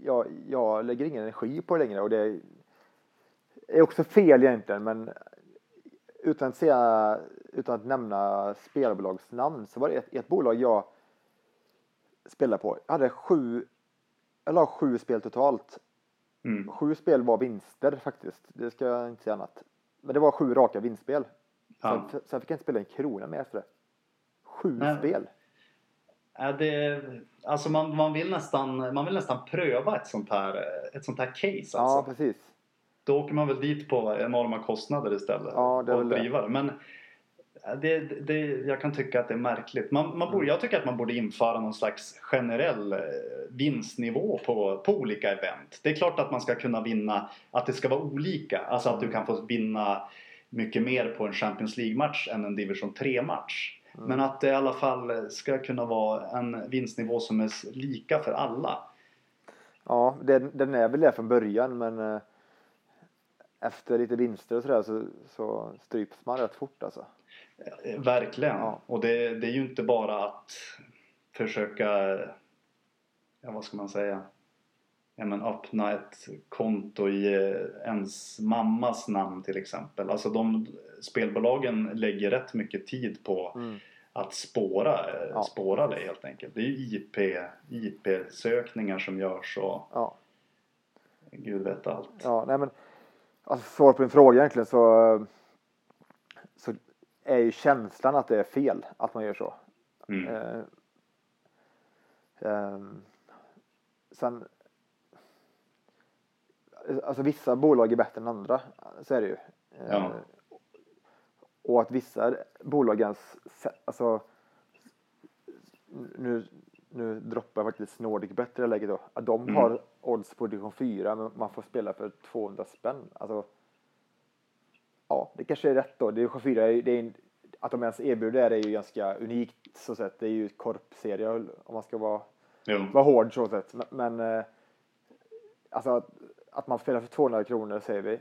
jag, jag lägger ingen energi på det längre och det är också fel egentligen men utan att, säga, utan att nämna spelbolagsnamn så var det ett, ett bolag jag spela på. Jag hade sju, jag la sju spel totalt. Mm. Sju spel var vinster faktiskt. Det ska jag inte säga annat. Men det var sju raka vinstspel. Ja. Sen, sen fick jag inte spela en krona mer efter det. Sju Nej. spel. Ja, det, alltså man, man, vill nästan, man vill nästan pröva ett sånt här, ett sånt här case. Ja, Alltså. precis. Då åker man väl dit på enorma kostnader istället. Ja, det och driva det. Men det, det, jag kan tycka att det är märkligt. Man, man borde, jag tycker att man borde införa någon slags generell eh, vinstnivå på, på olika event. Det är klart att man ska kunna vinna, att det ska vara olika. Alltså att du kan få vinna mycket mer på en Champions League-match än en Division 3-match. Men att det i alla fall ska kunna vara en vinstnivå som är lika för alla. Ja, den, den är väl det från början men eh, efter lite vinster och sådär så, så stryps man rätt fort alltså. Eh, Verkligen. Ja. Och det, det är ju inte bara att försöka, ja vad ska man säga, ja, men öppna ett konto i eh, ens mammas namn till exempel. Alltså de spelbolagen lägger rätt mycket tid på Mm. att spåra, eh, Ja, spåra dig helt enkelt. Det är ju IP, IP-sökningar som görs och Ja, gud vet allt. ja nej men alltså svar på din fråga egentligen så är ju känslan att det är fel att man gör så. Mm. Eh, ehm, sen Alltså vissa bolag är bättre än andra, så är det ju. Eh, Ja. Och att vissa bolag ens, alltså nu, nu droppar jag faktiskt Nordic här läget då. Att de Mm. har odds på division 4 men man får spela för 200 spänn. Alltså, ja, det kanske är rätt då. Division 4, är, ju- det är, en- att de ens erbjuder det är ju ganska unikt så sett. Det är ju korpserie om man ska vara, Jo. vara hård så sett. Men, men eh, alltså att, att man spelar för 200 kronor säger vi.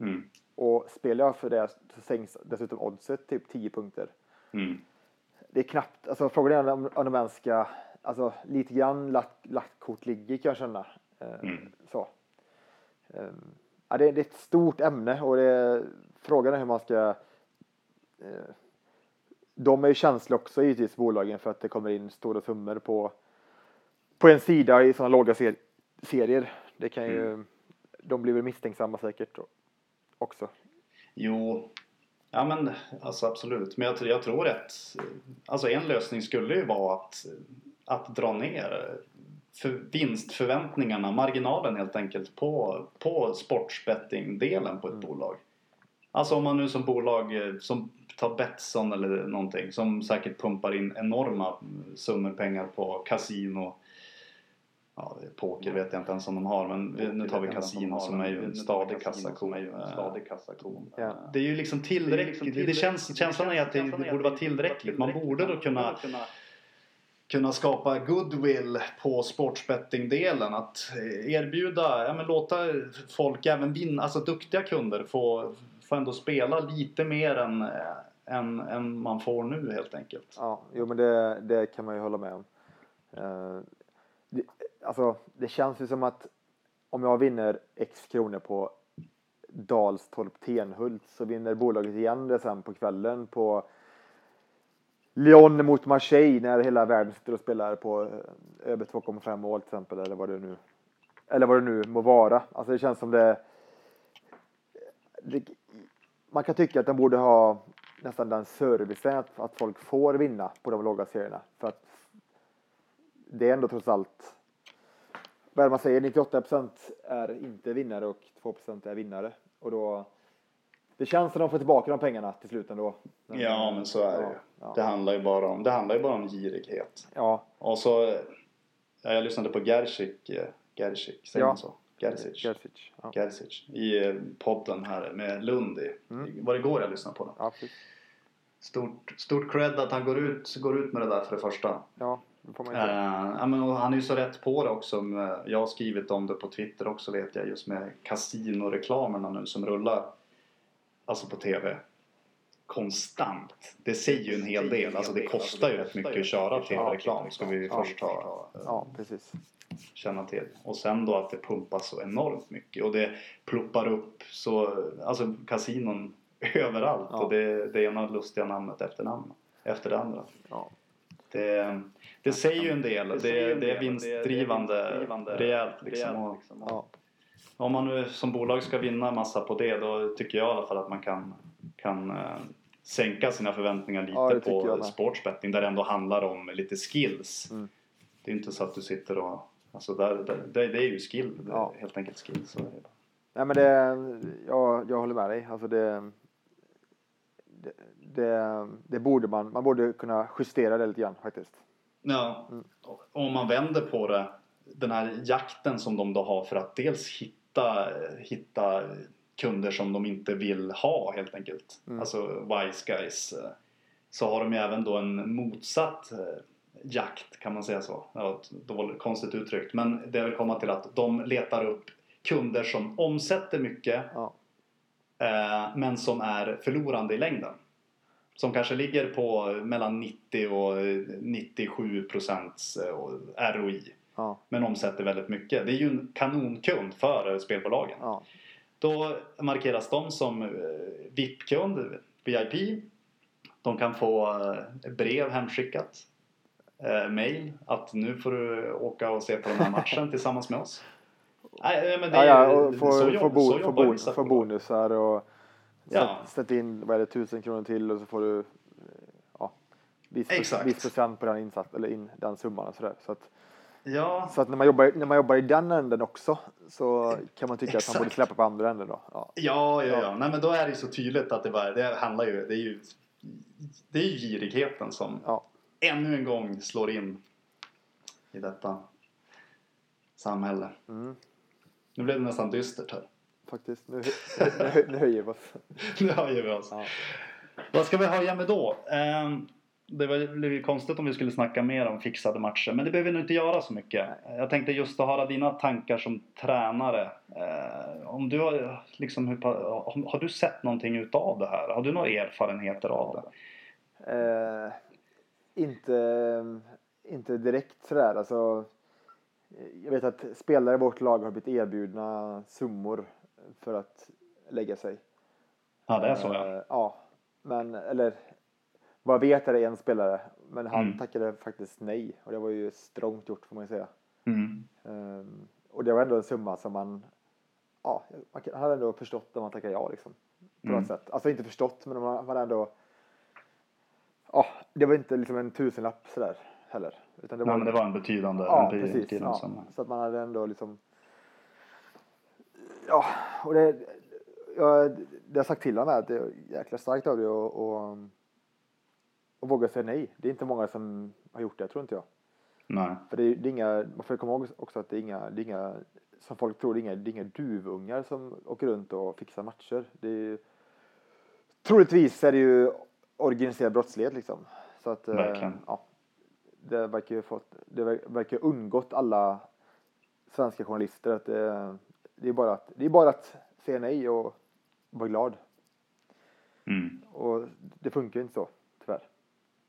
Mm. Och spelar jag för det så sänks dessutom oddset typ 10 punkter. Mm. Det är knappt, alltså frågan är om, om de ens ska, alltså lite grann lagt, lagt kort ligger kan jag känna. Eh, Mm. Så. Ehm, ja, det, det är ett stort ämne och det, frågan är hur man ska eh, de är ju känsliga också givetvis bolagen för att det kommer in stora summor på på en sida i sådana låga ser, serier. Det kan ju, de blir väl misstänksamma säkert också. Jo, ja men alltså absolut. Men jag, tror- jag tror att alltså en lösning skulle ju vara att, att dra ner för vinstförväntningarna, marginalen helt enkelt på, på sportsbetting-delen på ett bolag. Alltså om man nu som bolag eh, som tar Betsson eller någonting som säkert pumpar in enorma summor pengar på kasino Ja, poker vet jag inte ens om de har men nu tar vi kasino som är ju en stadig kassako. Ja. Det är ju liksom tillräckligt. Det känns, känslan är att det, det borde vara tillräckligt. Man borde då kunna kunna skapa goodwill på sportsbettingdelen, Att eh, erbjuda, ja men låta folk, även vinna, alltså duktiga kunder få, få ändå spela lite mer än, eh, än, än man får nu helt enkelt. Ja, jo men det, det kan man ju hålla med om. Eh, det, alltså, det känns ju som att om jag vinner X kronor på Dalstorp Tenhult så vinner bolaget igen det sen på kvällen på Lyon mot Marseille när hela världen sitter och spelar på eh, över 2,5 mål till exempel eller vad det nu eller vad det nu må vara. Alltså det känns som det, det man kan tycka att de borde ha nästan den servicen att, att folk får vinna på de låga serierna. För att det är ändå trots allt, vad är det man säger, 98% är inte vinnare och 2% är vinnare. Och då, det känns att de får tillbaka de pengarna till slut ändå. Ja men så är det ju. Ja, Det handlar ju bara om, det handlar ju bara om girighet. ja, Och så, ja, jag lyssnade på Gerzik, eh, Gerzik, säger Ja. man så? Gerzic. Gerzic. Ja. Gerzic i eh, podden här med Lund i, var det igår jag lyssnade på den. Ja, precis. Stort, stort cred att han går ut, går ut med det där för det första. ja, det får man ju. Eh, ja, men, han är ju så rätt på det också. Jag har skrivit om det på Twitter också vet jag just med kasinoreklamerna nu som rullar. Alltså på TV. Konstant. Det säger ju en hel del. Alltså det kostar ju rätt mycket att köra TV-reklam ska vi först ha, eh, Ja, precis. känna till. Och sen då att det pumpas så enormt mycket och det pluppar upp så, alltså kasinon överallt Ja. och det, det ena lustiga namnet efter namnet, efter det andra. Ja. Det, det säger ju en del. Det, det är vinstdrivande rejält liksom. Och Ja. Om man nu som bolag ska vinna massa på det då tycker jag i alla fall att man kan, kan eh, sänka sina förväntningar lite Ja, på sportsbetting där det ändå handlar om lite skills. Mm. Det är inte så att du sitter och... Alltså där, där, det, det är ju skill. Ja. helt enkelt skill. Så. Nej men det, jag, jag håller med dig. Alltså det, det, det, det borde man, man borde kunna justera det lite grann faktiskt. Ja, Mm. om man vänder på det. Den här jakten som de då har för att dels hitta, hitta kunder som de inte vill ha helt enkelt. Mm. Alltså wise guys. eh, Så har de ju även då en motsatt eh, jakt kan man säga så. Ja, ett dåligt, konstigt uttryckt. Men det vill komma till att de letar upp kunder som omsätter mycket Ja. eh, men som är förlorande i längden. Som kanske ligger på mellan 90 och 97 procents ROI. Ja, Men omsätter väldigt mycket. Det är ju en kanonkund för spelbolagen. ja, Då markeras de som eh, VIP-kund, VIP. De kan få eh, brev hemskickat. Eh, mail att nu får du åka och se på den här matchen tillsammans med oss. Nej, men det ja, är ja ju- och så jobb- bo, jobbar vissa bonusar och Ja. sätt, in vad är det, tusen kronor till och så får du eh, ja, viss, viss procent på den insats eller in, den summan och sådär. Så att, Ja, så att när, man jobbar, när man jobbar i den änden också så kan man tycka att man borde Exakt. släppa på andra änden då. Ja, Ja, ja, Ja. Nej, men då är det ju så tydligt att det, bara, det handlar ju... Det är ju, det är ju girigheten som ja. ännu en gång slår in i detta samhälle. Mm, Nu blev det nästan dystert här. faktiskt. Nu, nu, nu höjer vi oss. Nu höjer vi oss. Ja. Vad ska vi höja med då? Ehm, det var- ju konstigt om vi skulle snacka mer om fixade matcher. Men det behöver vi nog inte göra så mycket. Jag tänkte just att höra dina tankar som tränare. Eh, om du har, liksom, hur, har, du sett någonting utav det här? Har du några erfarenheter av det? Eh, inte, inte direkt sådär. Alltså, jag vet att spelare i vårt lag har blivit erbjudna summor för att lägga sig. Ja, det är så ja. Eh, ja. Men, eller vad jag vet är det en spelare. Men han Mm. tackade faktiskt nej. Och det var ju strångt gjort får man ju säga. Mm. Ehm, och det var ändå en summa som man, ja, man hade ändå förstått om man tackade ja liksom. På Mm. något sätt. Alltså inte förstått men man, man ändå, ja, det var inte liksom en tusenlapp sådär heller. Utan det var, Nej, men det var en betydande, ja, en precis. betydande Ja, summa. så att man hade ändå liksom, ja, och det, jag, det har sagt till honom att det är jäkla starkt av dig att och, och våga säga nej. Det är inte många som har gjort det, tror inte jag. Nej. För det är, det är inga, man får komma ihåg också att det är inga, det är inga som folk tror, det är inga, det är inga duvungar som åker runt och fixar matcher. Det är, troligtvis är det ju organiserad brottslighet liksom. Så att, eh, Verkligen. ja, det verkar ju fått, det ver- verkar undgått alla svenska journalister att det, det är bara att, det är bara att säga nej och vara glad. Mm. Och det funkar ju inte så.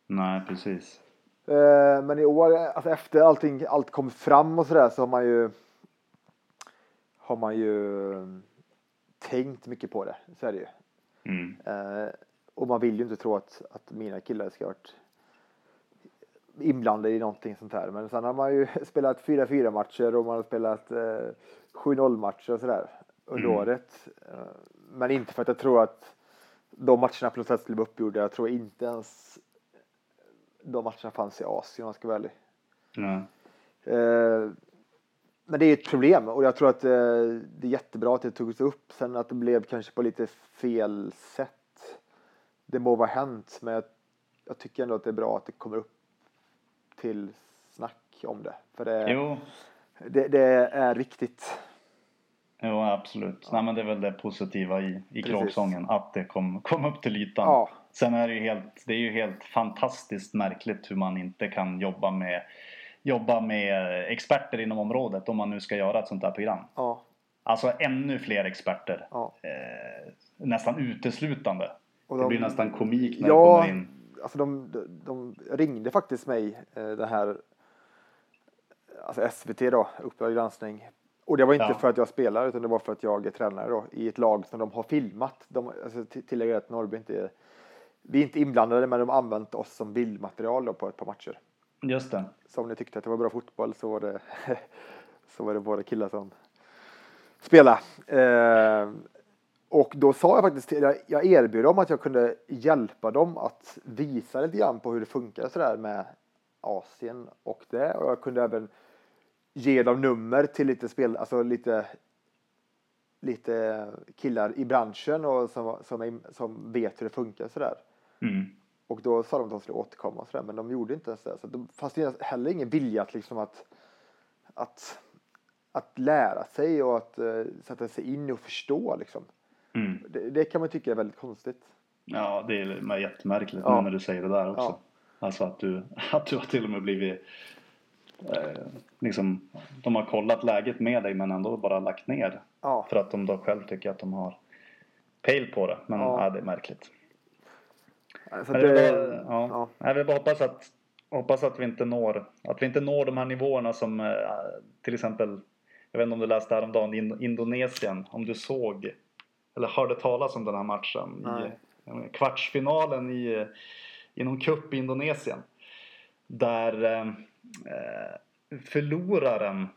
Nej, precis. Eh, Men i år, alltså efter allting, allt kom fram och sådär så har man ju har man ju eh, tänkt mycket på det. Så är det ju. Mm. Eh, och man vill ju inte tro att, att mina killar ska ha varit inblandade i någonting sånt här. Men sen har man ju spelat 4-4 matcher och man har spelat eh, 7-0 matcher och sådär under Mm. året. Eh, men inte för att jag tror att de matcherna skulle bli uppgjorda. Jag tror inte ens de matcherna fanns i Asien om jag ska vara ärlig. Nej. Eh, men det är ett problem och jag tror att eh, det är jättebra att det togs upp. Sen att det blev kanske på lite fel sätt. Det må vara hänt men jag, jag tycker ändå att det är bra att det kommer upp till snack om det. För det, det, det är viktigt. jo absolut. Nej, men det är väl det positiva i, i kråksången. Att det kom, kom upp till ytan. Ja, Sen är det ju helt, det är ju helt fantastiskt märkligt hur man inte kan jobba med, jobba med experter inom området om man nu ska göra ett sånt här program. ja, Alltså ännu fler experter. ja. Eh, nästan uteslutande. Och det de- blir nästan komik när Ja, det kommer in. alltså de, de, de ringde faktiskt mig, eh, det här, alltså SVT då, Uppdrag granskning. Och det var inte Ja. för att jag spelar utan det var för att jag är tränare då i ett lag som de har filmat. De, alltså, till- tillägger att Norrby inte är, vi är inte inblandade men de har använt oss som bildmaterial då på ett par matcher. Just det. Så om ni tyckte att det var bra fotboll så var det, så var det bara killar som spelade. Eh, och då sa jag faktiskt jag, erbjöd dem att jag kunde hjälpa dem att visa lite grann på hur det funkar sådär med Asien och det. Och jag kunde även ge dem nummer till lite spel, alltså lite lite killar i branschen och som, som, som vet hur det funkar sådär. Mm. Och då sa de att de skulle återkomma och sådär, men de gjorde inte ens det. Så det fanns det heller ingen vilja att, liksom att, att, att lära sig och att uh, sätta sig in och förstå. Liksom. Mm. Det, det, kan man tycka är väldigt konstigt. Ja, det är jättemärkligt Ja. när du säger det där också. Ja. Alltså att du, att du har till och med blivit eh, liksom, de har kollat läget med dig men ändå bara lagt ner. Ja, För att de då själv tycker att de har pejl på det. Men Ja. ja. det är märkligt. Så det, bara, ja. ja. Jag vill bara hoppas att, hoppas att vi inte når att vi inte når de här nivåerna som eh, till exempel jag vet inte om du läste häromdagen in, Indonesien om du såg eller hörde talas om den här matchen Nej. i kvartsfinalen i, i någon cup i Indonesien där eh, eh, förloraren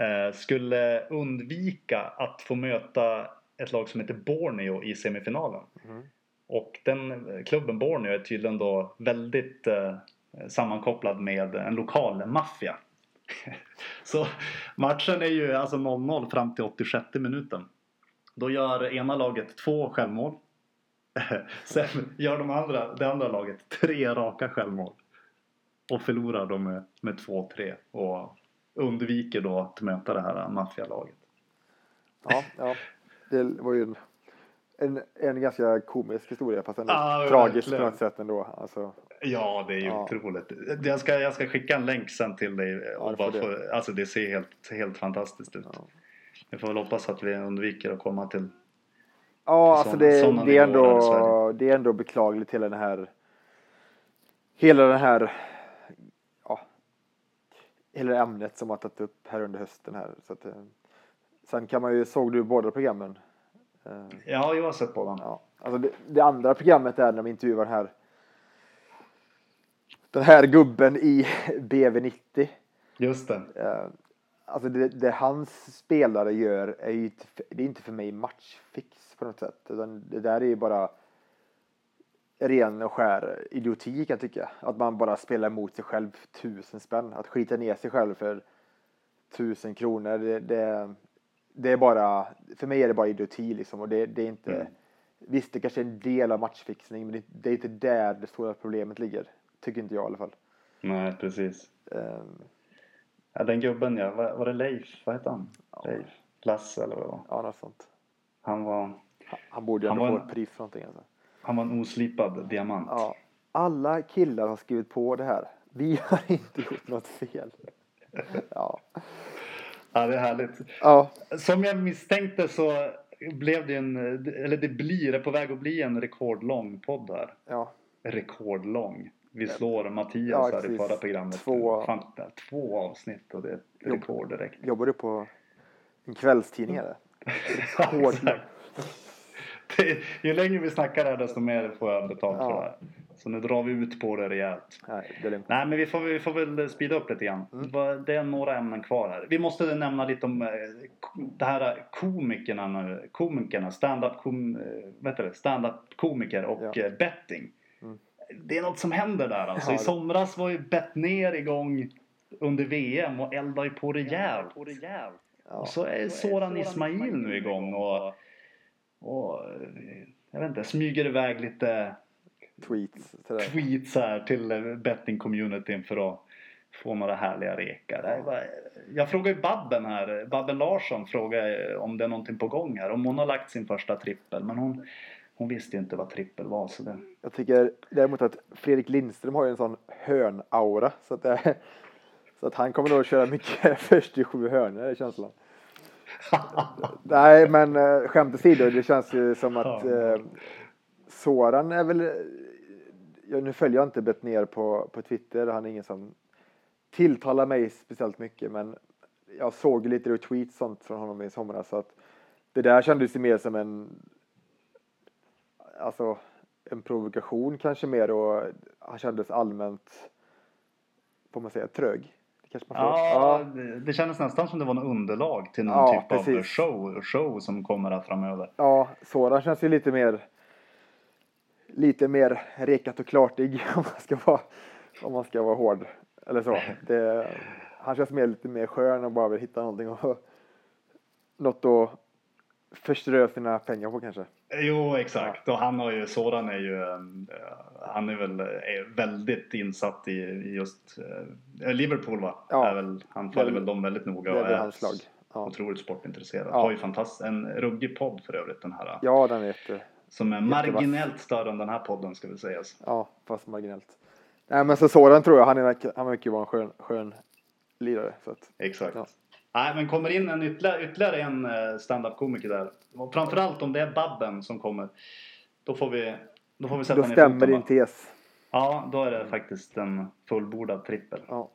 eh, skulle undvika att få möta ett lag som heter Borneo i semifinalen. Mhm. Och den klubben Borneo är tydligen då väldigt eh, sammankopplad med en lokal maffia. Så matchen är ju alltså 0-0 fram till 86 minuten. Då gör ena laget två självmål. Sen gör de andra, det andra laget tre raka självmål. Och förlorar då med, med 2-3 och undviker då att möta det här maffialaget. Ja, ja. Det var ju en, en, en ganska komisk historia fast ändå Ja, tragisk på något sätt ändå. Alltså, Ja, det är ju Ja. otroligt. Jag ska, jag ska skicka en länk sen till dig. Och det bara får få, alltså det ser helt, helt fantastiskt ut. Ja. Får väl hoppas att vi undviker att komma till... Ja, alltså Såna- det, såna det, är ändå, det är ändå beklagligt hela den här hela den här ja, hela det ämnet som har tagit upp här under hösten här. Så att, eh, sen kan man ju, såg du båda programmen? Eh, Ja, jag har sett på den. Ja, alltså det, det andra programmet är när de intervjuar den här den här gubben i BV90. Just det. Eh, alltså det, det hans spelare gör är ju inte, det är inte för mig matchfix på något sätt. Utan det där är ju bara ren och skär idioti kan jag tycka. Att man bara spelar emot sig själv tusen spänn. Att skita ner sig själv för tusen kronor. Det, det, det är bara, för mig är det bara idioti liksom. Och det, det är inte, Mm. visst det kanske är en del av matchfixning men det, det är inte där det stora problemet ligger. Tycker inte jag i alla fall. Nej, precis. Ehm, Ja, den gubben ja. Var, var det Leif? Vad hette han? Ja. Leif? Lasse eller vad det var? ja, något sånt. Han var, Han- Han borde ju ändå få ett pris för någonting. Alltså. han var en oslipad diamant. Ja. Alla killar har skrivit på det här. Vi har inte gjort något fel. Ja. Ja, det är härligt. Ja. Som jag misstänkte så blev det en, eller det blir, är på väg att bli en rekordlång podd här. ja. Rekordlång. Vi slår Mattias Ja, här i förra programmet. Två- Fan, två avsnitt och det är ett Jobb. rekord direkt. Jobbar du på en kvällstidning eller? Rekord. Exakt. Det, ju längre vi snackar här desto mer får jag betalt för Ja. det här. Så nu drar vi ut på det rejält. Nej, det. Nej men vi får, vi får väl speeda upp lite grann. Mm. Det är några ämnen kvar här. Vi måste nämna lite om eh, det här komikerna nu. Komikerna, stand-up kom, eh, vad det? Stand-up komiker och Ja. eh, betting. Mm. Det är något som händer där alltså. Ja, I somras var ju Bettner igång under VM och eldade ju på rejält. Ja. Och så är Soran Ismail nu igång och, och eh, jag vet inte, smyger iväg lite Tweets. Tweets här till eh, betting-communityn för att få några härliga rekar. Jag frågar ju Babben här, Babben Larsson frågar om det är någonting på gång här. Om hon har lagt sin första trippel. Men hon, hon visste ju inte vad trippel var. Så det... Jag tycker däremot att Fredrik Lindström har ju en sån hörn-aura. Så att, det, så att han kommer nog att köra mycket först i sju hörnor är känslan. Nej men eh, skämt åsido, det känns ju som att eh, Soran är väl, ja, nu följer jag inte bett ner på, på Twitter, han är ingen som tilltalar mig speciellt mycket men jag såg lite retweets sånt från honom i somras så att det där kändes ju mer som en alltså en provokation kanske mer och han kändes allmänt får man säga, trög. Det kanske man får. Ja, det, det kändes nästan som det var något underlag till någon Ja, typ av precis. show, show som kommer här framöver. Ja, Soran känns ju lite mer lite mer rekat och klartig om man ska vara, om man ska vara hård. Eller så. Det, han känns mer, lite mer skön och bara vill hitta någonting och något att förströ sina pengar på kanske. Jo, exakt. Och han har ju, Soran är ju, eh, han är väl är väldigt insatt i, just eh, Liverpool va? Ja. Väl, han följer väl dem väldigt noga och är hans lag. Ja. otroligt sportintresserad. Ja. Har ju fantastiskt, en ruggig podd för övrigt den här. Ja, den är jätte, Som är marginellt större än den här podden ska vi säga. ja, fast marginellt. Nej, men så Soran tror jag, han, är, han verkar vara en skön, skön lirare. Så att, Exakt. Ja. Nej, men kommer in en ytterligare, ytterligare en eh, stand-up-komiker där. Och framförallt om det är Babben som kommer. Då får vi, då får vi sätta då ner stämmer din tes. Ja, då är det faktiskt en fullbordad trippel. Ja.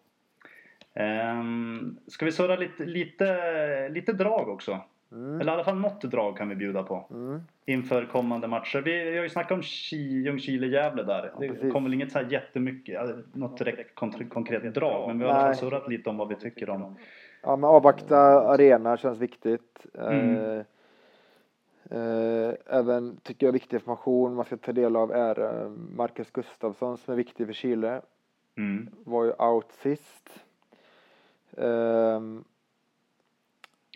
Ehm, ska vi surra lite, lite, lite drag också? Mm. Eller i alla fall något drag kan vi bjuda på. Mm. Inför kommande matcher. Vi har ju snackat om Ki- Ljungskile-Gävle där. det precis. kommer väl inget så här jättemycket, ja, något direkt konkret, drag. Men vi har i alla fall Nej. surrat lite om vad vi tycker om. Ja, men avvakta arena känns viktigt. Mm. Eh, eh, även tycker jag viktig information man ska ta del av är eh, Marcus Gustafsson som är viktig för Chile. Mm. Var ju out sist. Ehm,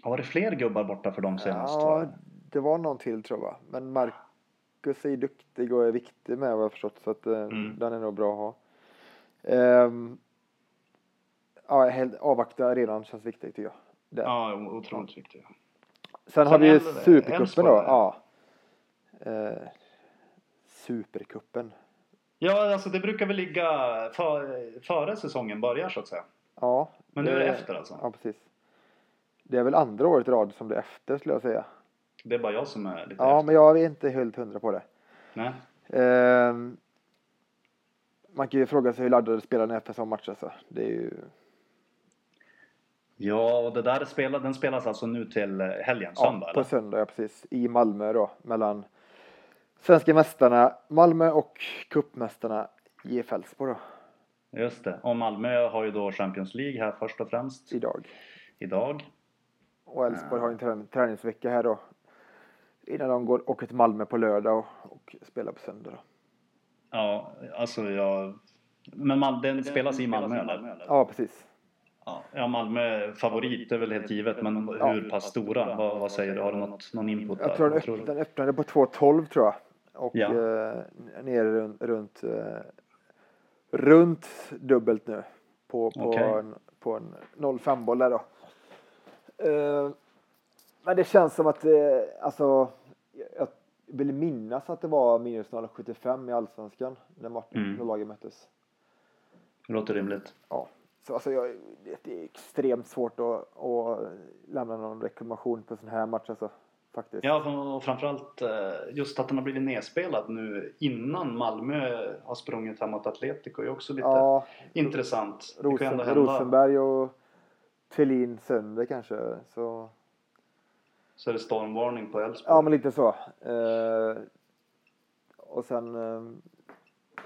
Har det fler gubbar borta för dem senast? ja, va? det var någon till tror jag. Men Marcus är duktig och är viktig med vad jag förstått så att eh, Mm. den är nog bra att ha. Ehm, ja, avvakta arenan känns viktigt tycker jag. Där. Ja, otroligt viktigt. Sen har Sen vi ju Supercupen då. Ja. Eh, Supercupen. Ja, alltså det brukar väl ligga för, före säsongen börjar så att säga. Ja. Men nu är det efter alltså? Ja, precis. Det är väl andra året i rad som det är efter skulle jag säga. Det är bara jag som är lite Ja, efter. men jag är inte helt hundra på det. Nej. Ehm, man kan ju fråga sig hur laddade spelarna är för sån match alltså. Det är ju... Ja, och det där spelar, den spelas alltså nu till eh, helgen, söndag ja, på eller? söndag, ja, precis. I Malmö då. Mellan svenska mästarna Malmö och cupmästarna IF Elfsborg då. Just det. Och Malmö har ju då Champions League här först och främst Idag. idag. Och Elfsborg har en trän- träningsvecka här då. Innan de går, åker till Malmö på lördag och, och spelar på söndag då. Ja, alltså jag... Men man, den spelas i Malmö eller? Ja, precis. Ja, ja, Malmö favorit är väl helt givet, men hur pass stora? Vad, vad säger du? Har du något, någon input Jag där? tror den, öpp, du? den öppnade på 2.12 tror jag. Och Ja. eh, nere runt, runt, eh, runt dubbelt nu. På, på, Okej. en, på en 0-5 boll där då. Eh, men det känns som att, eh, alltså, jag vill minnas att det var minus 0,75 i Allsvenskan när Martin Mm. och lagen möttes. Det låter rimligt. Ja, så alltså jag, det, är extremt svårt att, att lämna någon reklamation på sån här match alltså. Faktiskt. Ja, och framförallt eh, just att den har blivit nedspelad nu innan Malmö har sprungit hemåt Atletico är också lite Ja, intressant. Rosen. Rosenberg och Thelin sönder kanske. Så, Så är det stormvarning på Elfsborg. ja, men lite så. Eh, och sen, eh,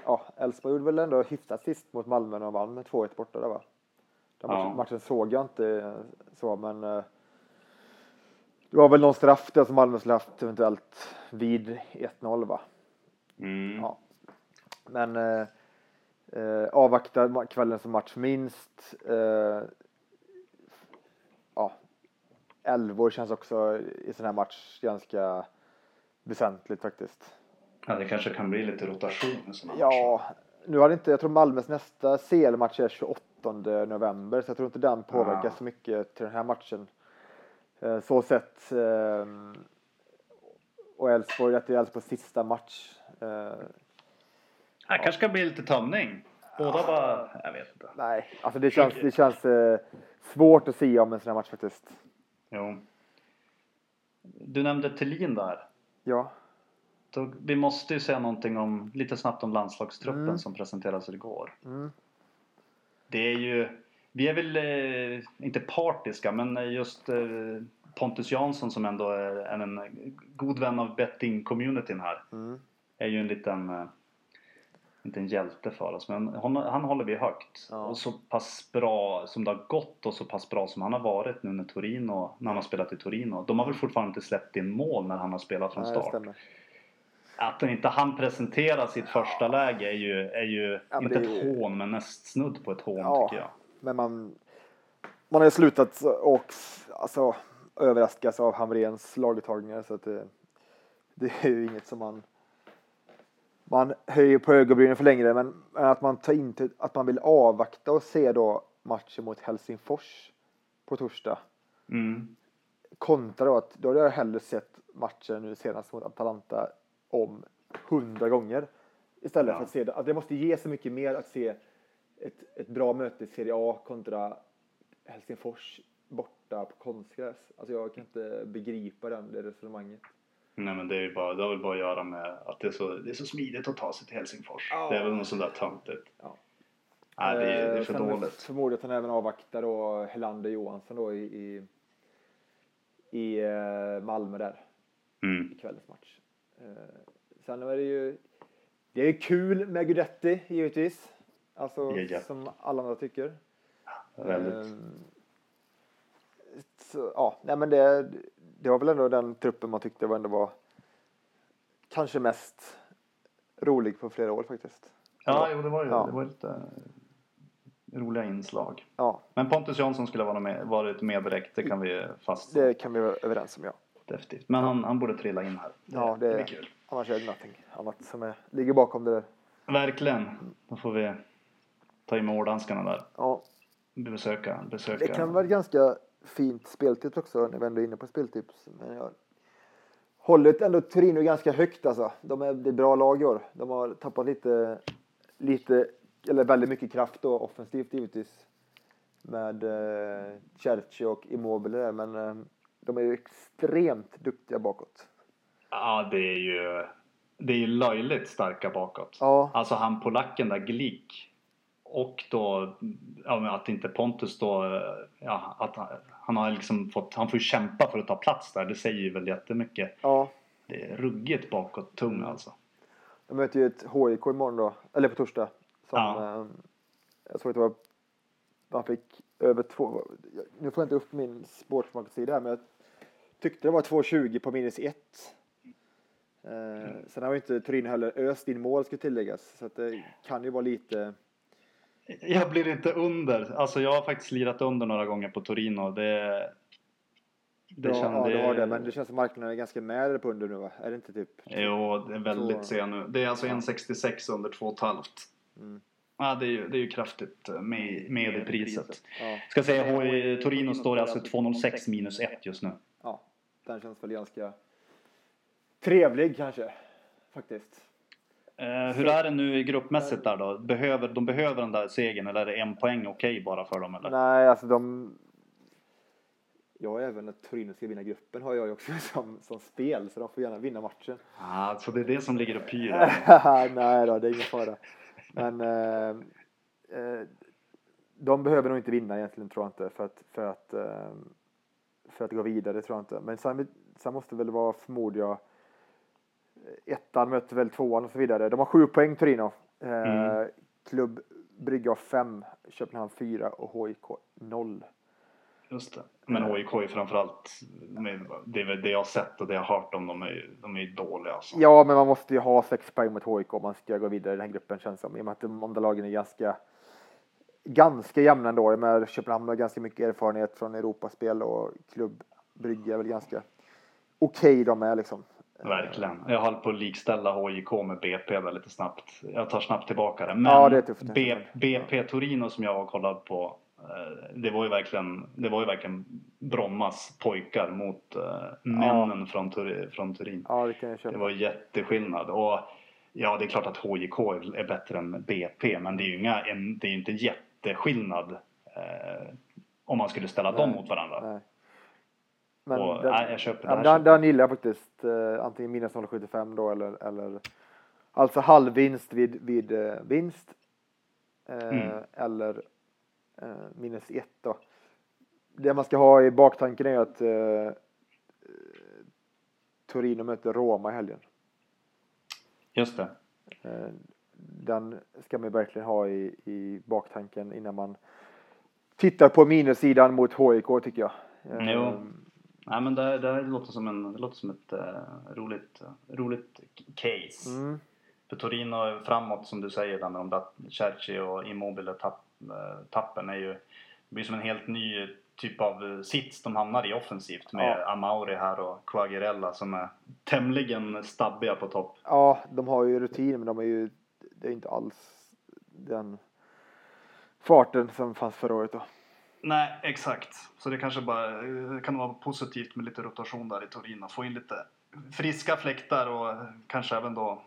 ja, Elfsborg gjorde väl ändå hyfsat sist mot Malmö när de vann med 2-1 borta där va? Den matchen, Ja. matchen såg jag inte eh, så, men eh, det var väl någon straff där som Malmö skulle haft eventuellt vid 1-0 va? Mm. Ja. Men eh, eh, avvakta kvällen som match minst. Eh, ja, elvor känns också i sån här match ganska väsentligt faktiskt. Ja, det kanske kan bli lite rotation i såna matcher. Ja, nu har det inte, jag tror Malmös nästa CL-match är 28 november så jag tror inte den påverkar Ah. så mycket till den här matchen. Eh, så sett. Eh, och Elfsborg, att det är Elfsborgs sista match. Eh, Det kanske ska bli lite tömning. Båda bara... Jag vet inte. Nej, alltså det känns, det känns eh, svårt att säga om en sån här match faktiskt. Jo. Du nämnde Thelin där. Ja, Då, vi måste ju säga någonting om, lite snabbt om landslagstruppen Mm. som presenterades igår. mm. Det är ju, vi är väl eh, inte partiska men just eh, Pontus Jansson som ändå är en, en god vän av betting-communityn här. Mm. Är ju en liten, eh, inte en hjälte för oss, men hon, han håller vi högt. Ja. Och så pass bra som det har gått och så pass bra som han har varit nu när Torino, när han har spelat i Torino. De har väl fortfarande inte släppt in mål när han har spelat från start. stämmer. Att han inte han presenterar sitt första läge är ju, är ju Ja, inte ett ju- hån men näst snudd på ett hån Ja. tycker jag. Men man, man har ju slutat och alltså, överraskas av Hamrens laguttagningar så att det, det är ju inget som man man höjer på ögonbrynen för längre men att man tar inte att man vill avvakta och se då matchen mot Helsingfors på torsdag Mm. kontra då att då hade jag hellre sett matchen nu senast mot Atalanta om hundra gånger istället Ja. för att se det. Att det måste ge så mycket mer att se ett, ett bra möte i Serie A kontra Helsingfors borta på konstgräs. Alltså jag kan inte begripa den, det resonemanget. Nej men det är ju bara, det har väl bara att göra med att det är så, det är så smidigt att ta sig till Helsingfors. Ja. Det är väl något sånt där töntigt. Ja. Nej det är, det är Eh, för sen dåligt. Förmodligen att han även avvaktar då Helander Johansson då i, i, i eh, Malmö där. Mm. i kvällens match. Eh, sen är det ju det är kul med Guidetti givetvis. Alltså Ja, ja. som alla andra tycker. Väldigt. Eh, så, ja, nej men det, det var väl ändå den truppen man tyckte var ändå var kanske mest rolig på flera år faktiskt. Ja, jo det var ju Ja. det var lite eh, roliga inslag. Ja, Men Pontus Jansson skulle vara med, varit med direkt, det kan vi fastslå det kan vi vara överens om ja. definitivt. Men han, han borde trilla in här. Det, Ja, det- det är kul. Annars är det någonting annat som är, ligger bakom det där. Verkligen. Då får vi ta in måldanskarna där. Ja, Besöka, besöka. Det kan vara ganska fint speltips också när vi ändå är inne på speltips. Men jag håller ändå Torino ganska högt alltså. De är, det är bra lag i år. De har tappat lite, lite eller väldigt mycket kraft då offensivt givetvis. Med eh, Cerci och Immobile där, men eh, de är ju extremt duktiga bakåt. Ja, det är ju det är ju löjligt starka bakåt. Ja, Alltså han polacken där, Glick. Och då ja, att inte Pontus då, ja, att han, han har liksom fått, han får ju kämpa för att ta plats där. Det säger ju väl jättemycket. ja. Det är ruggigt bakåt tung alltså. De möter ju ett HIK imorgon då, eller på torsdag. Som, Ja. eh, jag såg att det var, man fick över två, nu får jag inte upp min sportsmarknadssida här men jag tyckte det var 2,20 på minus 1. Eh, sen har ju inte Torino heller öst in mål ska tilläggas så att det kan ju vara lite, Jag blir inte under. Alltså jag har faktiskt lirat under några gånger på Torino. Det, det bra, kände- ja du har det men det känns som marknaden är ganska med på under nu va? Är det inte typ? Jo, det är väldigt Så- jag nu. Det är alltså 1,66 under 2,5. Mm. Ja, det är ju, det är ju kraftigt med, med i priset. Ja, Ska säga HI Torino står alltså 2,06 minus 1 just nu. ja, den känns väl ganska trevlig kanske faktiskt. Eh, hur är det nu i gruppmässigt där då? Behöver, de behöver den där segern eller är det en poäng okej bara för dem eller? Nej, alltså de... Jag är även att Torino ska vinna gruppen har jag ju också som, som spel, så de får gärna vinna matchen. Ah, så det är det som ligger och pyr? Nej då, det är ingen fara. Men eh, eh, de behöver nog inte vinna egentligen tror jag inte för att, för att, eh, för att gå vidare tror jag inte. Men sen, sen måste väl vara förmodar jag ettan möter väl tvåan och så vidare. De har sju poäng Torino. Eh, Mm. Klubb Brygge har fem, Köpenhamn fyra och HIK noll. Just det. Men HIK är framförallt, det är väl det jag har sett och det jag har hört om, de är ju de är dåliga alltså. Ja, men man måste ju ha sex poäng mot HIK om man ska gå vidare i den här gruppen känns som. I och med att de andra lagen är ganska, ganska jämna ändå. Menar, Köpenhamn har ganska mycket erfarenhet från Europaspel och Klubb Brygge är väl ganska okej de är liksom. Verkligen. Jag höll på att likställa HIK med BP lite snabbt. Jag tar snabbt tillbaka det. Men Ja, det är tufft. B, BP Torino som jag har kollat på. eh, Det var ju verkligen, det var ju verkligen Brommas pojkar mot eh, männen från, Tur, från Turin. Ja, det kan jag Det var jätteskillnad. Och ja, det är klart att HJK är bättre än BP, men det är ju inga, en, det är inte jätteskillnad eh, om man skulle ställa dem Nej, mot varandra. Nej. Men Och, den, nej, jag köper ja, här den, den gillar jag faktiskt. Eh, antingen minus 0,75 då eller, eller alltså halvvinst vid, vid eh, vinst. Eh, Mm. Eller eh, minus 1 då. Det man ska ha i baktanken är att eh, Torino möter Roma i helgen. Just det. Eh, den ska man verkligen ha i, i baktanken innan man tittar på minussidan mot HIK tycker jag. Jo. Nej, men det, det låter som, en, det låter som ett eh, roligt, roligt case. Mm. För Torino framåt som du säger där med de där Cerci och Immobile tapp, eh, tappen är ju det blir som en helt ny typ av sits de hamnar i offensivt med Ja. Amauri här och Quagliarella som är tämligen stabbiga på topp. Ja, de har ju rutin men de är ju, det är inte alls den farten som fanns förra året då. Nej, exakt. Så det kanske bara eh, kan vara positivt med lite rotation där i Torino. Få in lite friska fläktar och eh, kanske även då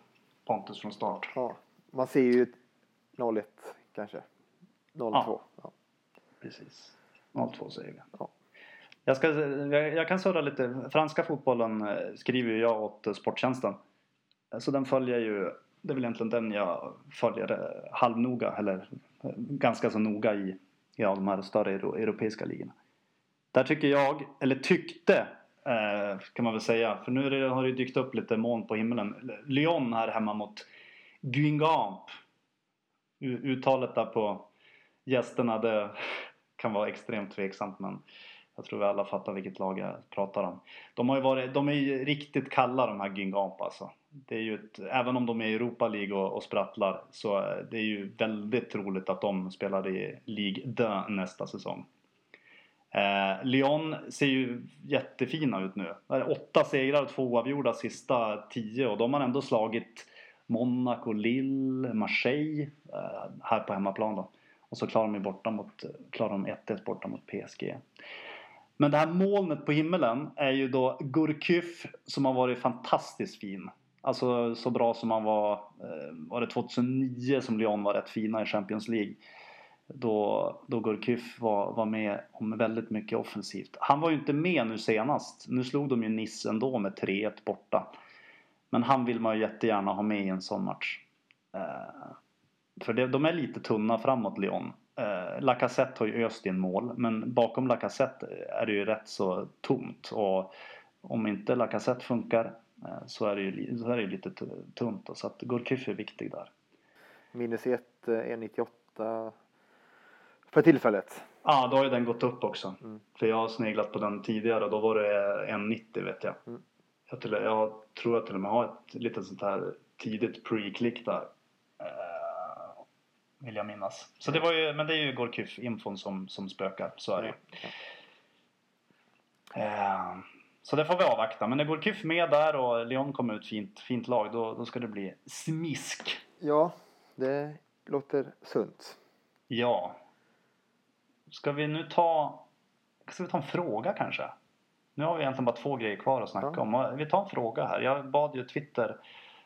Pontus från start. Ja, man ser ju 0-1 kanske. 0-2. Ja. Ja. Precis. 0-2 säger vi. Ja. Jag, ska, jag, kan surra lite. Franska fotbollen eh, skriver ju jag åt Sporttjänsten. Så den följer ju, det är väl egentligen den jag följer halvnoga eller ganska så noga i, i av de här större europeiska ligorna. Där tycker jag, eller tyckte eh, kan man väl säga, för nu det, har det dykt upp lite moln på himlen. Lyon här hemma mot Guingamp. Uttalet där på gästerna det kan vara extremt tveksamt men jag tror vi alla fattar vilket lag jag pratar om. De, har ju varit, de är ju riktigt kalla de här Guingamp alltså. Det är ju ett, även om de är i Europa League och, och sprattlar så eh, det är ju väldigt troligt att de spelar i Ligue 2 nästa säsong. Eh, Lyon ser ju jättefina ut nu. Det är Åtta segrar och två oavgjorda sista tio och de har ändå slagit Monaco, Lille, Marseille eh, här på hemmaplan då. Och så klarar de ju borta mot, klarar de 1-1 borta mot PSG. Men det här molnet på himmelen är ju då Gurkyf som har varit fantastiskt fin. Alltså så bra som han var, eh, var det 2009 som Lyon var rätt fina i Champions League. Då, då Gurkif var, var med om väldigt mycket offensivt. Han var ju inte med nu senast. Nu slog de ju Nice ändå med 3-1 borta. Men han vill man ju jättegärna ha med i en sån match. Eh, för det, de är lite tunna framåt Lyon. Eh, Lacazette har ju öst in mål men bakom Lacazette är det ju rätt så tomt. Och om inte Lacazette funkar så är det ju, så är det ju lite tu- tunt. då. Så att Gurkyf är viktig där. Minus 1, 1,98 för tillfället. Ja, då har ju den gått upp också. Mm. För jag har sneglat på den tidigare och då var det 1,90 vet jag. Mm. Jag, till, jag tror jag till och med har ett litet sånt här tidigt pre-klick där. Eh, vill jag minnas. Så det var ju, men det är ju Gorkyf-infon som, som spökar. Så är det ju. Eh, så det får vi avvakta. Men när Gorkyf med där och Leon kommer ut fint, fint lag då, då ska det bli smisk. Ja, det låter sunt. Ja. Ska vi nu ta... Ska vi ta en fråga kanske? Nu har vi egentligen bara två grejer kvar att snacka Ja. om. Vi tar en fråga här. Jag bad ju Twitter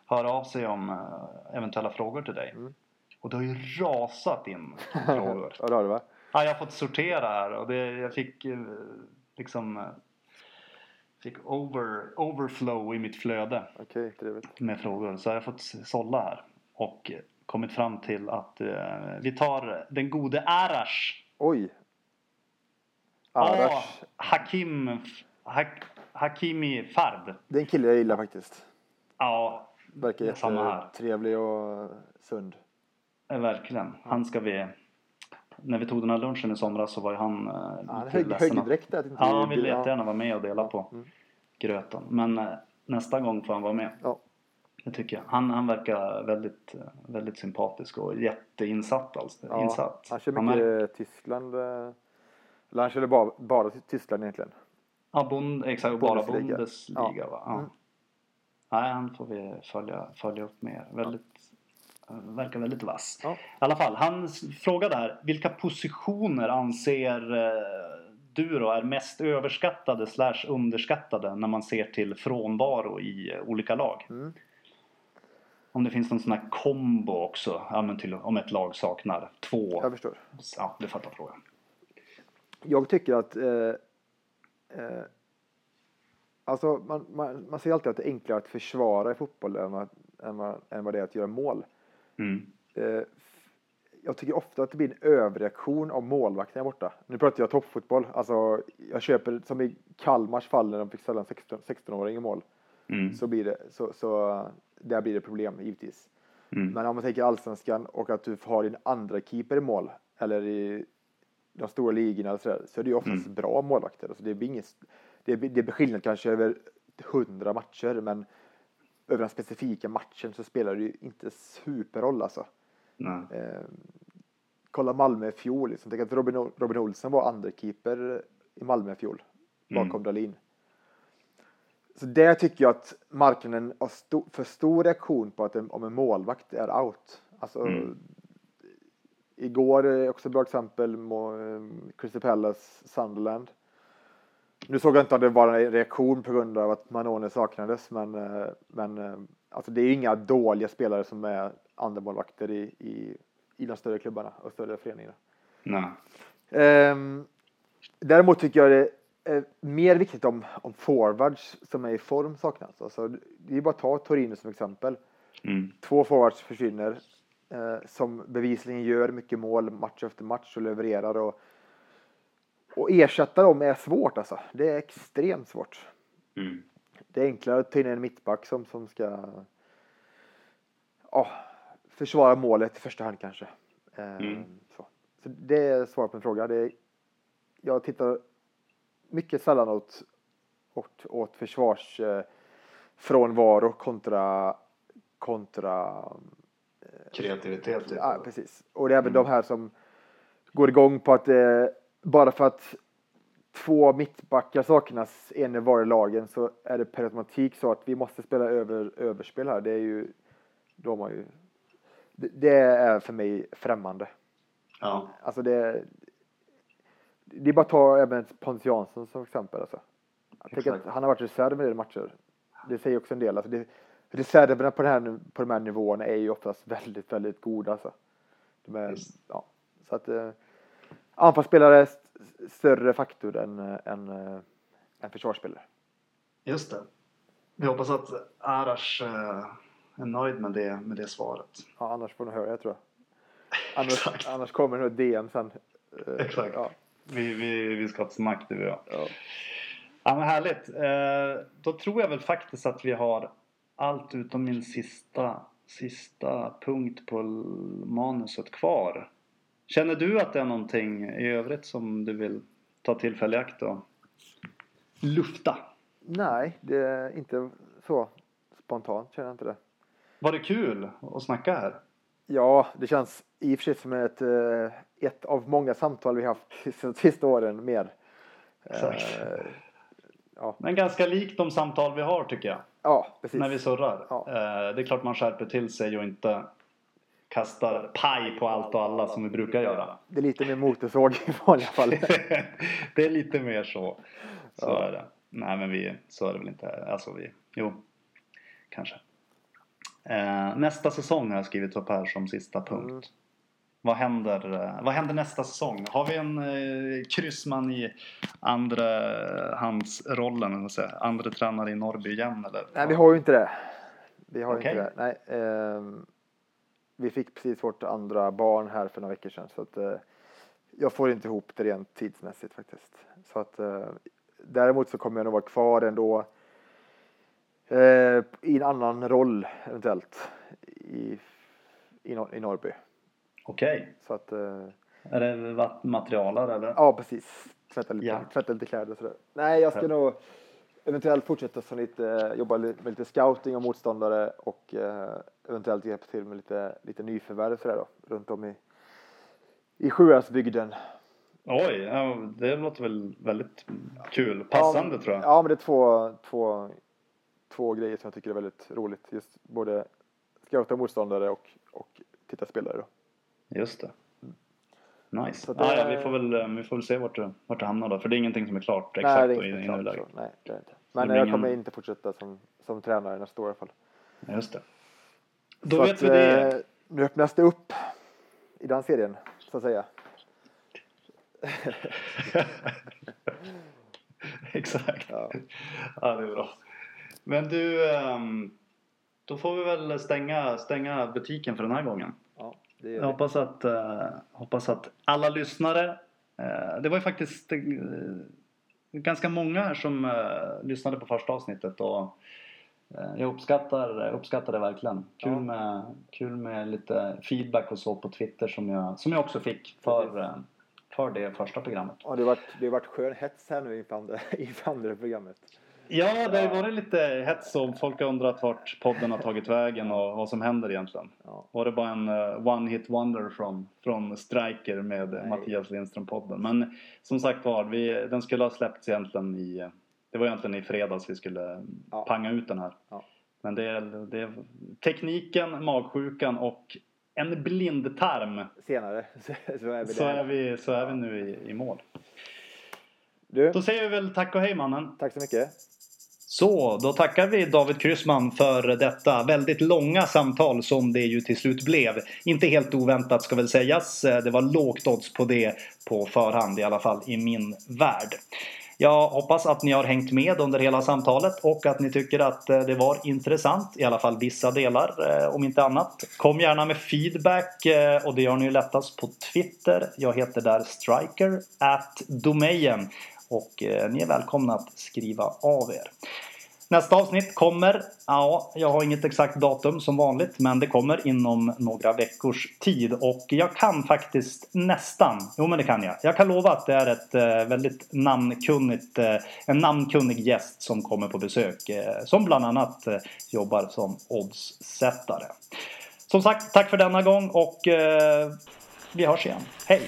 höra av sig om eh, eventuella frågor till dig. Mm. Och det har ju rasat in frågor. Ja, det har du va? Ja, jag har fått sortera här och det, jag fick eh, liksom... eh, Fick over, overflow i mitt flöde Okej, trevligt. med frågor. Så jag har fått sålla här. Och kommit fram till att eh, vi tar den gode Arash. Oj! Arash. Hakim, Hak, Hakimi Fard. Det är en kille jag gillar faktiskt. Ja, Verkar jättetrevlig och sund. eh, verkligen. Han ska vi... När vi tog den här lunchen i somras så var ju han eh, Ja, han lite ledsen. att inte Ja, han ville jättegärna vara med och dela på Mm. gröten. Men eh, nästa gång får han vara med. Ja. Det tycker jag. Han, han verkar väldigt, eh, väldigt sympatisk och jätteinsatt. Alltså. Ja, Insatt. Han kör Han mycket mär- Tyskland. eh, Eller han körde bara, bara Tyskland egentligen. Ja, bond, exakt. Bara Bundesliga. Bundesliga Ja. va? Ja. Mm. Nej, han får vi följa, följa upp mer. Väldigt, Verkar väldigt vass. Ja. I alla fall, han frågade här. Vilka positioner anser eh, du då är mest överskattade slash underskattade när man ser till frånvaro i eh, olika lag? Mm. Om det finns någon sån här kombo också. Ja, men till, om ett lag saknar två. Jag förstår. Ja, du fattar frågan. Jag tycker att eh, eh, Alltså man, man, man säger alltid att det är enklare att försvara i fotboll än vad, än vad, än vad det är att göra mål. Mm. Eh, jag tycker ofta att det blir en överreaktion av målvakten borta. Nu pratar jag toppfotboll. Alltså, jag köper, som i Kalmars fall när de fick ställa en 16 16-åring i mål. Mm. Så blir det, så, så där blir det problem givetvis. Mm. Men om man tänker allsvenskan och att du har din andra keeper i mål eller i de stora ligorna eller så, där, så är det ju oftast Mm. bra målvakter. Alltså det, blir inget, det, det blir skillnad kanske över hundra matcher men över den specifika matchen så spelar det ju inte superroll alltså. Nej. Eh, kolla Malmö i fjol. Liksom. Tänk att Robin, O- Robin Olsen var andrekeeper i Malmö i fjol. Bakom Mm. Dahlin. Så det tycker jag att marknaden har sto- för stor reaktion på att en, om en målvakt är out. Alltså, Mm. Igår är också ett bra exempel eh, Crystal Palace Sunderland. Nu såg jag inte om det var en reaktion på grund av att Manone saknades men, eh, men eh, alltså det är inga dåliga spelare som är andra målvakter i, i, i de större klubbarna och större föreningarna. Nej. Ehm, däremot tycker jag det är mer viktigt om, om forwards som är i form saknas. Alltså, det är bara att ta Torino som exempel. Mm. Två forwards försvinner eh, som bevisligen gör mycket mål match efter match och levererar. Och, och ersätta dem är svårt alltså. Det är extremt svårt. Mm. Det är enklare att ta in en mittback som, som ska ja, försvara målet i första hand kanske. Eh, Mm. så. så det är svar på en fråga. Det är, jag tittar mycket sällan åt, åt, åt försvars eh, frånvaro kontra kontra Kreativitet. Typ. Ja, precis. Och det är även de här som går igång på att eh, bara för att två mittbackar saknas en i varje lagen så är det per automatik så att vi måste spela över överspel här. Det är ju, de har ju, det, det är för mig främmande. Ja. Alltså det, det är bara att ta även Pontus Jansson som exempel. Alltså. Jag tänker att Exakt. han har varit reserv med i matcher. Det säger också en del. Alltså det, reserverna på, den här, på de här nivåerna är ju oftast väldigt, väldigt goda. Alltså. De är, ja. Så att eh, anfallsspelare är st- större faktor än, än, eh, än försvarsspelare. Just det. Vi hoppas att Arash eh, är nöjd med det, med det svaret. Ja, annars får ni höra det tror jag. Annars, annars kommer nog DM sen. Eh, Exakt. Ja, Vi, vi, vi ska ha ett snack du och jag. ja. Ja men härligt. Då tror jag väl faktiskt att vi har allt utom min sista, sista punkt på manuset kvar. Känner du att det är någonting i övrigt som du vill ta tillfälle i akt och lufta? Nej, det är inte så spontant känner jag inte det. Var det kul att snacka här? Ja, det känns i och för sig som ett, eh, ett av många samtal vi haft de sista åren mer. Exakt. Eh, Men ganska likt de samtal vi har tycker jag. ja, precis. När vi surrar. Ja. Eh, det är klart man skärper till sig och inte kastar paj på allt och alla som vi brukar göra. Det är lite mer motorsåg i vanliga fall. det är lite mer så. Så Ja. är det. Nej men vi, så är det väl inte. Alltså vi, jo. Kanske. Eh, nästa säsong har jag skrivit upp här som sista punkt. Mm. Vad händer, eh, vad händer nästa säsong? Har vi en eh, kryssman i andra hans rollen, eller vad man säger, andra tränare i Norrby igen eller? Nej, vi har ju inte det. Vi har Okej. inte det. Nej, ehm, vi fick precis vårt andra barn här för några veckor sedan. Så att, eh, jag får inte ihop det rent tidsmässigt faktiskt. Så att, eh, däremot så kommer jag nog vara kvar ändå eh, i en annan roll eventuellt i, i, Nor- i Norrby. Okej. Så att, eh, Är det materialare eller? ja precis. Tvätta lite, Ja. tvätta lite kläder och sådär. Nej, jag ska Ja. nog eventuellt fortsätta som lite, jobba med lite scouting och motståndare och eh, eventuellt hjälpa till med lite, lite nyförvärv sådär då, runt om i, i Sjuhäradsbygden. Oj, ja, det låter väl väldigt kul. Passande ja, tror jag. Ja, men det är två, två, två grejer som jag tycker är väldigt roligt. Just både scouta motståndare och, och titta spelare då. Just det. Nice. Det- ja, vi, får väl, eh, vi får väl se vart det, vart det hamnar då. För det är ingenting som är klart Nej, exakt det är då i, nuläget. Nej, det är inte. Men jag ingen- kommer inte fortsätta som, som tränare nästa år i alla fall. Just det. Då Så vet att, vi det. eh, Nu öppnas det upp i den serien, så att säga. Exakt. Ja. Ja, det är bra. Men du, ehm, då får vi väl stänga, stänga butiken för den här gången. Jag hoppas att, eh, hoppas att alla lyssnare, eh, det var ju faktiskt eh, ganska många här som eh, lyssnade på första avsnittet och Eh, Jag uppskattar, uppskattar det verkligen. Kul, Ja. med, kul med lite feedback och så på Twitter som jag, som jag också fick för, eh, för det första programmet. Ja, det har varit, det har varit skön hets här nu inför andra, inför andra programmet. Ja, det har ju varit lite hets och folk har undrat vart podden har tagit vägen och vad som händer egentligen. Ja. Var det bara en eh, one hit wonder från, från Striker med Nej. Mattias Lindström-podden? Men som sagt var, vi, den skulle ha släppts egentligen i... Det var egentligen i fredags vi skulle Ja. panga ut den här. Ja. Men det är, det är tekniken, magsjukan och en blindtarm. Senare så, så är vi Så är vi, så är vi nu i, i mål. Du, Då säger vi väl tack och hej mannen. tack så mycket. Så, då tackar vi David Kryssman för detta väldigt långa samtal som det ju till slut blev. Inte helt oväntat ska väl sägas. Det var lågt odds på det på förhand, i alla fall i min värld. Jag hoppas att ni har hängt med under hela samtalet och att ni tycker att eh, det var intressant, i alla fall vissa delar eh, om inte annat. Kom gärna med feedback eh, och det gör ni ju lättast på Twitter. Jag heter där striker at domejen och eh, ni är välkomna att skriva av er. Nästa avsnitt kommer, ja, jag har inget exakt datum som vanligt, men det kommer inom några veckors tid och jag kan faktiskt nästan, jo men det kan jag. Jag kan lova att det är ett eh, väldigt namnkunnigt, eh, en namnkunnig gäst som kommer på besök som bland annat jobbar som oddssättare. Som sagt, tack för denna gång och vi hörs igen. Hej!